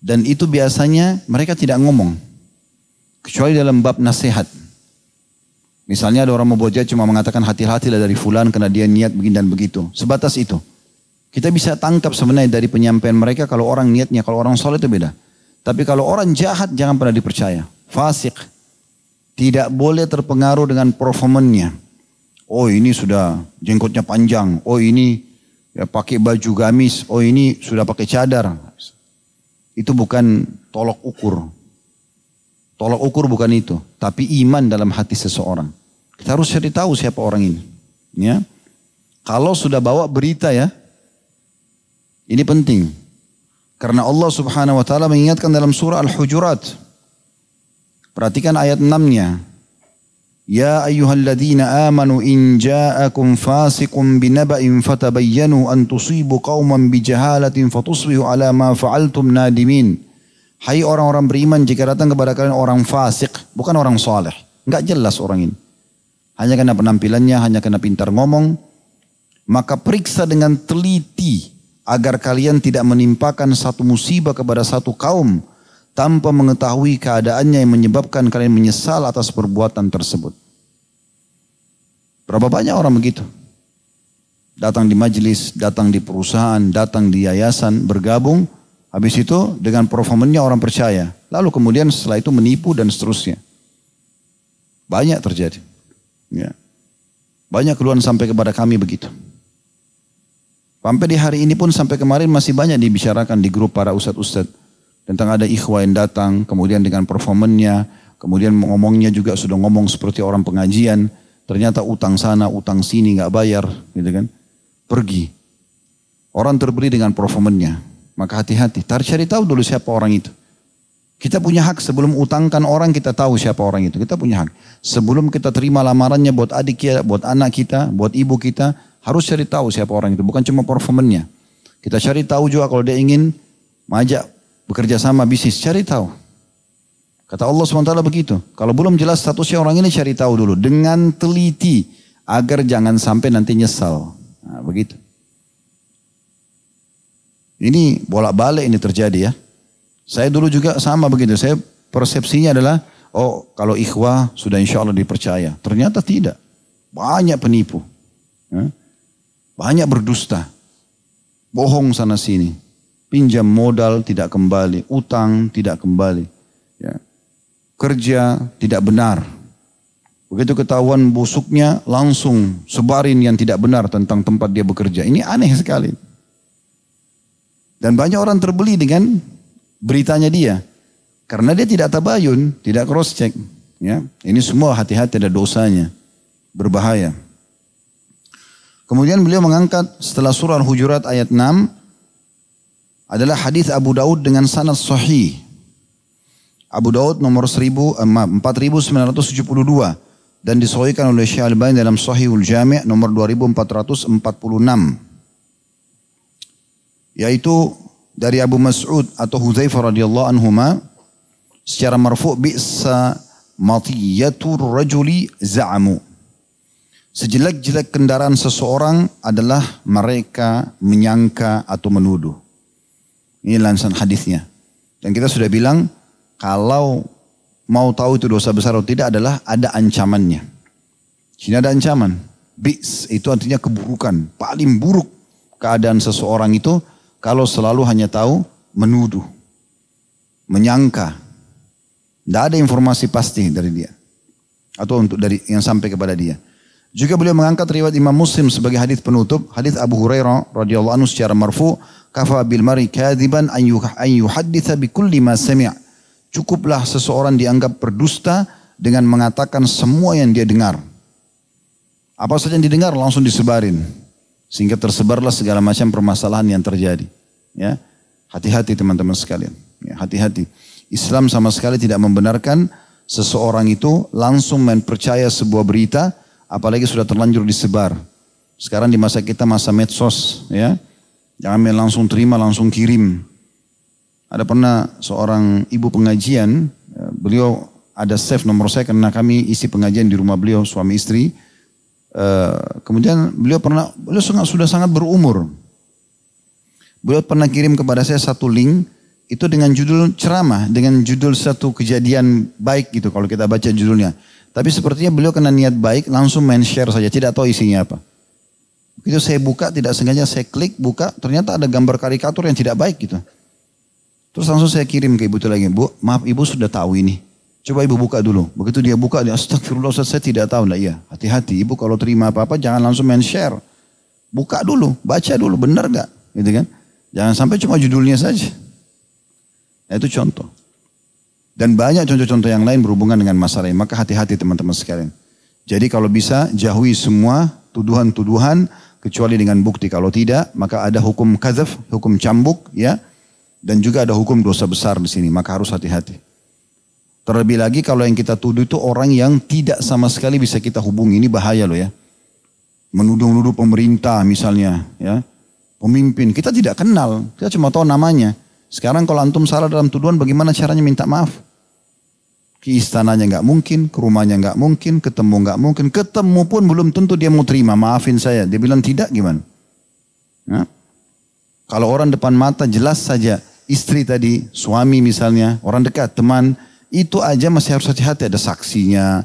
dan itu biasanya mereka tidak ngomong. Kecuali dalam bab nasihat. Misalnya ada orang mau bojat cuma mengatakan hati-hati dari fulan karena dia niat begini dan begitu. Sebatas itu. Kita bisa tangkap sebenarnya dari penyampaian mereka kalau orang niatnya, kalau orang soleh itu beda. Tapi kalau orang jahat jangan pernah dipercaya. Fasik, tidak boleh terpengaruh dengan performannya. Oh ini sudah jenggotnya panjang. Oh ini ya pakai baju gamis. Oh ini sudah pakai cadar. Itu bukan tolok ukur. Tolok ukur bukan itu. Tapi iman dalam hati seseorang. Kita harus cari tahu siapa orang ini. Ya. Kalau sudah bawa berita ya. Ini penting. Karena Allah subhanahu wa ta'ala mengingatkan dalam surah Al-Hujurat. Perhatikan ayat 6-nya. Ya ayyuhalladzina amanu in ja'akum fasiqun binaba'in fatabayyanu an tusibu qauman bijahalatin fatusbihu ala ma fa'altum nadimin. Hai orang-orang beriman jika datang kepada kalian orang fasik, bukan orang saleh. Enggak jelas orang ini. Hanya karena penampilannya, hanya karena pintar ngomong. Maka periksa dengan teliti agar kalian tidak menimpakan satu musibah kepada satu kaum tanpa mengetahui keadaannya yang menyebabkan kalian menyesal atas perbuatan tersebut. Berapa banyak orang begitu? Datang di majelis, datang di perusahaan, datang di yayasan, bergabung, habis itu dengan performanya orang percaya. Lalu kemudian setelah itu menipu dan seterusnya. Banyak terjadi. Ya. Banyak keluhan sampai kepada kami begitu. Sampai di hari ini pun sampai kemarin masih banyak dibicarakan di grup para ustadz-ustadz tentang ada ikhwah yang datang, kemudian dengan performannya, kemudian ngomongnya juga sudah ngomong seperti orang pengajian, ternyata utang sana, utang sini nggak bayar, gitu kan? Pergi. Orang terbeli dengan performannya, maka hati-hati. Tar cari tahu dulu siapa orang itu. Kita punya hak sebelum utangkan orang kita tahu siapa orang itu. Kita punya hak. Sebelum kita terima lamarannya buat adik kita, buat anak kita, buat ibu kita, harus cari tahu siapa orang itu. Bukan cuma performannya. Kita cari tahu juga kalau dia ingin mengajak bekerja sama bisnis, cari tahu. Kata Allah SWT begitu. Kalau belum jelas statusnya orang ini cari tahu dulu. Dengan teliti. Agar jangan sampai nanti nyesal. Nah, begitu. Ini bolak-balik ini terjadi ya. Saya dulu juga sama begitu. Saya persepsinya adalah, oh kalau ikhwah sudah insya Allah dipercaya. Ternyata tidak. Banyak penipu. Ya. Banyak berdusta. Bohong sana sini pinjam modal tidak kembali, utang tidak kembali, ya. kerja tidak benar. Begitu ketahuan busuknya langsung sebarin yang tidak benar tentang tempat dia bekerja. Ini aneh sekali. Dan banyak orang terbeli dengan beritanya dia. Karena dia tidak tabayun, tidak cross check. Ya, ini semua hati-hati ada dosanya. Berbahaya. Kemudian beliau mengangkat setelah surah Al-Hujurat ayat 6 adalah hadis Abu Daud dengan sanad sahih. Abu Daud nomor 1000, 4972. Eh, dan disahihkan oleh Syekh Al-Albani dalam Sahihul Jami' nomor 2446 yaitu dari Abu Mas'ud atau Hudzaifah radhiyallahu anhuma secara marfu' bi'sa matiyatur rajuli za'amu Sejelek-jelek kendaraan seseorang adalah mereka menyangka atau menuduh. Ini lansan hadisnya. Dan kita sudah bilang kalau mau tahu itu dosa besar atau tidak adalah ada ancamannya. Sini ada ancaman. Bis itu artinya keburukan. Paling buruk keadaan seseorang itu kalau selalu hanya tahu menuduh. Menyangka. Tidak ada informasi pasti dari dia. Atau untuk dari yang sampai kepada dia. Juga beliau mengangkat riwayat Imam Muslim sebagai hadis penutup, hadis Abu Hurairah radhiyallahu anhu secara marfu, kafa bil mari kadiban an yuhadditha bi kulli ma sami'. Cukuplah seseorang dianggap berdusta dengan mengatakan semua yang dia dengar. Apa saja yang didengar langsung disebarin. Sehingga tersebarlah segala macam permasalahan yang terjadi. Ya, Hati-hati teman-teman sekalian. Ya, hati-hati. Islam sama sekali tidak membenarkan seseorang itu langsung mempercaya sebuah berita apalagi sudah terlanjur disebar. Sekarang di masa kita masa medsos ya. Jangan main langsung terima, langsung kirim. Ada pernah seorang ibu pengajian, ya, beliau ada save nomor saya karena kami isi pengajian di rumah beliau suami istri. Uh, kemudian beliau pernah, beliau sudah sangat berumur. Beliau pernah kirim kepada saya satu link itu dengan judul ceramah, dengan judul satu kejadian baik gitu kalau kita baca judulnya. Tapi sepertinya beliau kena niat baik langsung main share saja, tidak tahu isinya apa. Begitu saya buka, tidak sengaja saya klik, buka, ternyata ada gambar karikatur yang tidak baik gitu. Terus langsung saya kirim ke ibu itu lagi, bu, maaf ibu sudah tahu ini. Coba ibu buka dulu. Begitu dia buka, dia astagfirullah saya tidak tahu. Nah iya, hati-hati. Ibu kalau terima apa-apa jangan langsung main share. Buka dulu, baca dulu, benar gak? Gitu kan? Jangan sampai cuma judulnya saja. Nah, itu contoh. Dan banyak contoh-contoh yang lain berhubungan dengan masalah ini. Maka hati-hati teman-teman sekalian. Jadi kalau bisa jauhi semua tuduhan-tuduhan kecuali dengan bukti. Kalau tidak maka ada hukum kazaf, hukum cambuk ya. Dan juga ada hukum dosa besar di sini. Maka harus hati-hati. Terlebih lagi kalau yang kita tuduh itu orang yang tidak sama sekali bisa kita hubungi. Ini bahaya loh ya. Menuduh-nuduh pemerintah misalnya ya. Pemimpin. Kita tidak kenal. Kita cuma tahu namanya. Sekarang kalau antum salah dalam tuduhan bagaimana caranya minta maaf? Ke istananya nggak mungkin, ke rumahnya nggak mungkin, ketemu nggak mungkin. Ketemu pun belum tentu dia mau terima, maafin saya. Dia bilang tidak gimana? Ya? Kalau orang depan mata jelas saja istri tadi, suami misalnya, orang dekat, teman, itu aja masih harus hati-hati ada saksinya,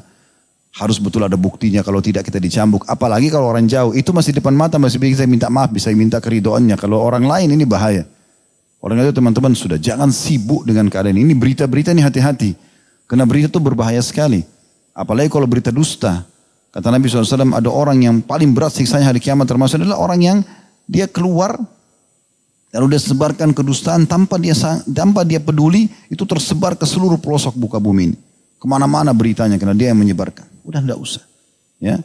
harus betul ada buktinya kalau tidak kita dicambuk. Apalagi kalau orang jauh, itu masih depan mata masih bisa minta maaf, bisa minta keridoannya. Kalau orang lain ini bahaya. Orang itu teman-teman sudah jangan sibuk dengan keadaan ini. Berita-berita ini hati-hati. Karena berita itu berbahaya sekali. Apalagi kalau berita dusta. Kata Nabi SAW ada orang yang paling berat siksanya hari kiamat termasuk adalah orang yang dia keluar lalu dia sebarkan kedustaan tanpa dia tanpa dia peduli itu tersebar ke seluruh pelosok buka bumi ini. Ke mana-mana beritanya karena dia yang menyebarkan. Udah tidak usah. Ya,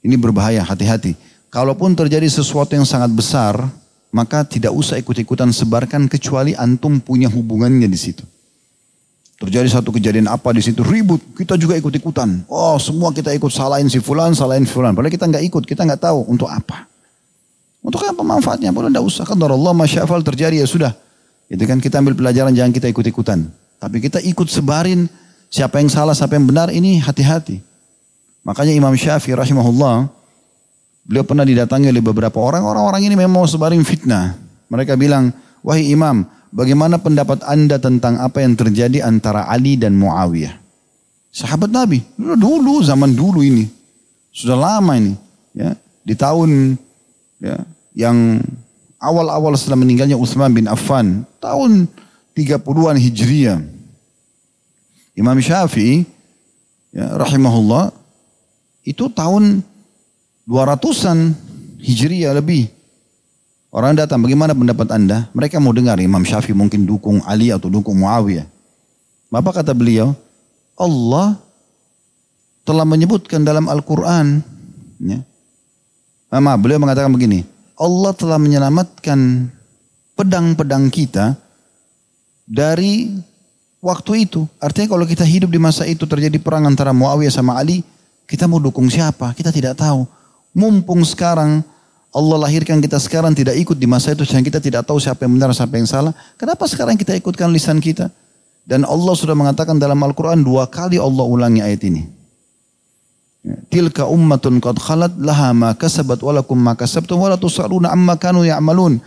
Ini berbahaya, hati-hati. Kalaupun terjadi sesuatu yang sangat besar, maka tidak usah ikut-ikutan sebarkan kecuali antum punya hubungannya di situ. Terjadi satu kejadian apa di situ ribut, kita juga ikut-ikutan. Oh, semua kita ikut salahin si fulan, salahin si fulan. Padahal kita nggak ikut, kita nggak tahu untuk apa. Untuk apa manfaatnya? Padahal tidak usah. Kan Allah masyafal terjadi ya sudah. Itu kan kita ambil pelajaran jangan kita ikut-ikutan. Tapi kita ikut sebarin siapa yang salah, siapa yang benar ini hati-hati. Makanya Imam Syafi'i rahimahullah Beliau pernah didatangi oleh beberapa orang, orang-orang ini memang mau sebaring fitnah. Mereka bilang, wahai imam, bagaimana pendapat anda tentang apa yang terjadi antara Ali dan Muawiyah? Sahabat Nabi, dulu, zaman dulu ini. Sudah lama ini. ya Di tahun ya, yang awal-awal setelah meninggalnya Utsman bin Affan, tahun 30-an Hijriah. Imam Syafi'i, ya, rahimahullah, itu tahun 200-an Hijriah lebih. Orang datang, bagaimana pendapat anda? Mereka mau dengar Imam Syafi'i mungkin dukung Ali atau dukung Muawiyah. Apa kata beliau? Allah telah menyebutkan dalam Al-Quran. Ya. Mama, beliau mengatakan begini. Allah telah menyelamatkan pedang-pedang kita dari waktu itu. Artinya kalau kita hidup di masa itu terjadi perang antara Muawiyah sama Ali, Kita mau dukung siapa? Kita tidak tahu. Mumpung sekarang Allah lahirkan kita sekarang tidak ikut di masa itu sehingga kita tidak tahu siapa yang benar siapa yang salah. Kenapa sekarang kita ikutkan lisan kita? Dan Allah sudah mengatakan dalam Al-Quran dua kali Allah ulangi ayat ini. Tilka ummatun qad khalat laha ma kasabat walakum ma kasabtum wa la tus'aluna amma kanu ya'malun.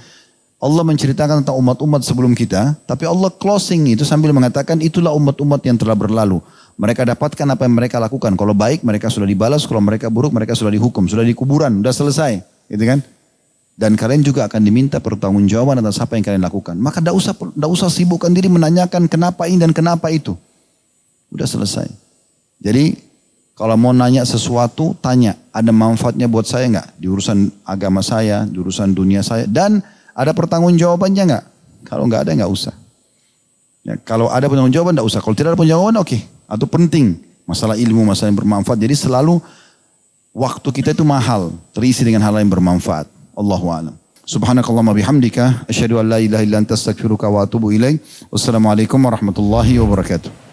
Allah menceritakan tentang umat-umat sebelum kita, tapi Allah closing itu sambil mengatakan itulah umat-umat yang telah berlalu. Mereka dapatkan apa yang mereka lakukan. Kalau baik mereka sudah dibalas, kalau mereka buruk mereka sudah dihukum, sudah di kuburan, sudah selesai, gitu kan? Dan kalian juga akan diminta pertanggungjawaban atas apa yang kalian lakukan. Maka tidak usah tidak usah sibukkan diri menanyakan kenapa ini dan kenapa itu. Udah selesai. Jadi kalau mau nanya sesuatu, tanya ada manfaatnya buat saya nggak di urusan agama saya, di urusan dunia saya, dan ada pertanggungjawabannya nggak? Kalau nggak ada nggak usah. Ya, kalau ada pertanggungjawaban nggak usah. Kalau tidak ada pertanggungjawaban oke. Okay. Atau penting masalah ilmu, masalah yang bermanfaat. Jadi selalu waktu kita itu mahal, terisi dengan hal yang bermanfaat. Allahu a'lam. Subhanakallahumma bihamdika asyhadu an la ilaha illa anta wa atubu ilaik. Wassalamualaikum warahmatullahi wabarakatuh.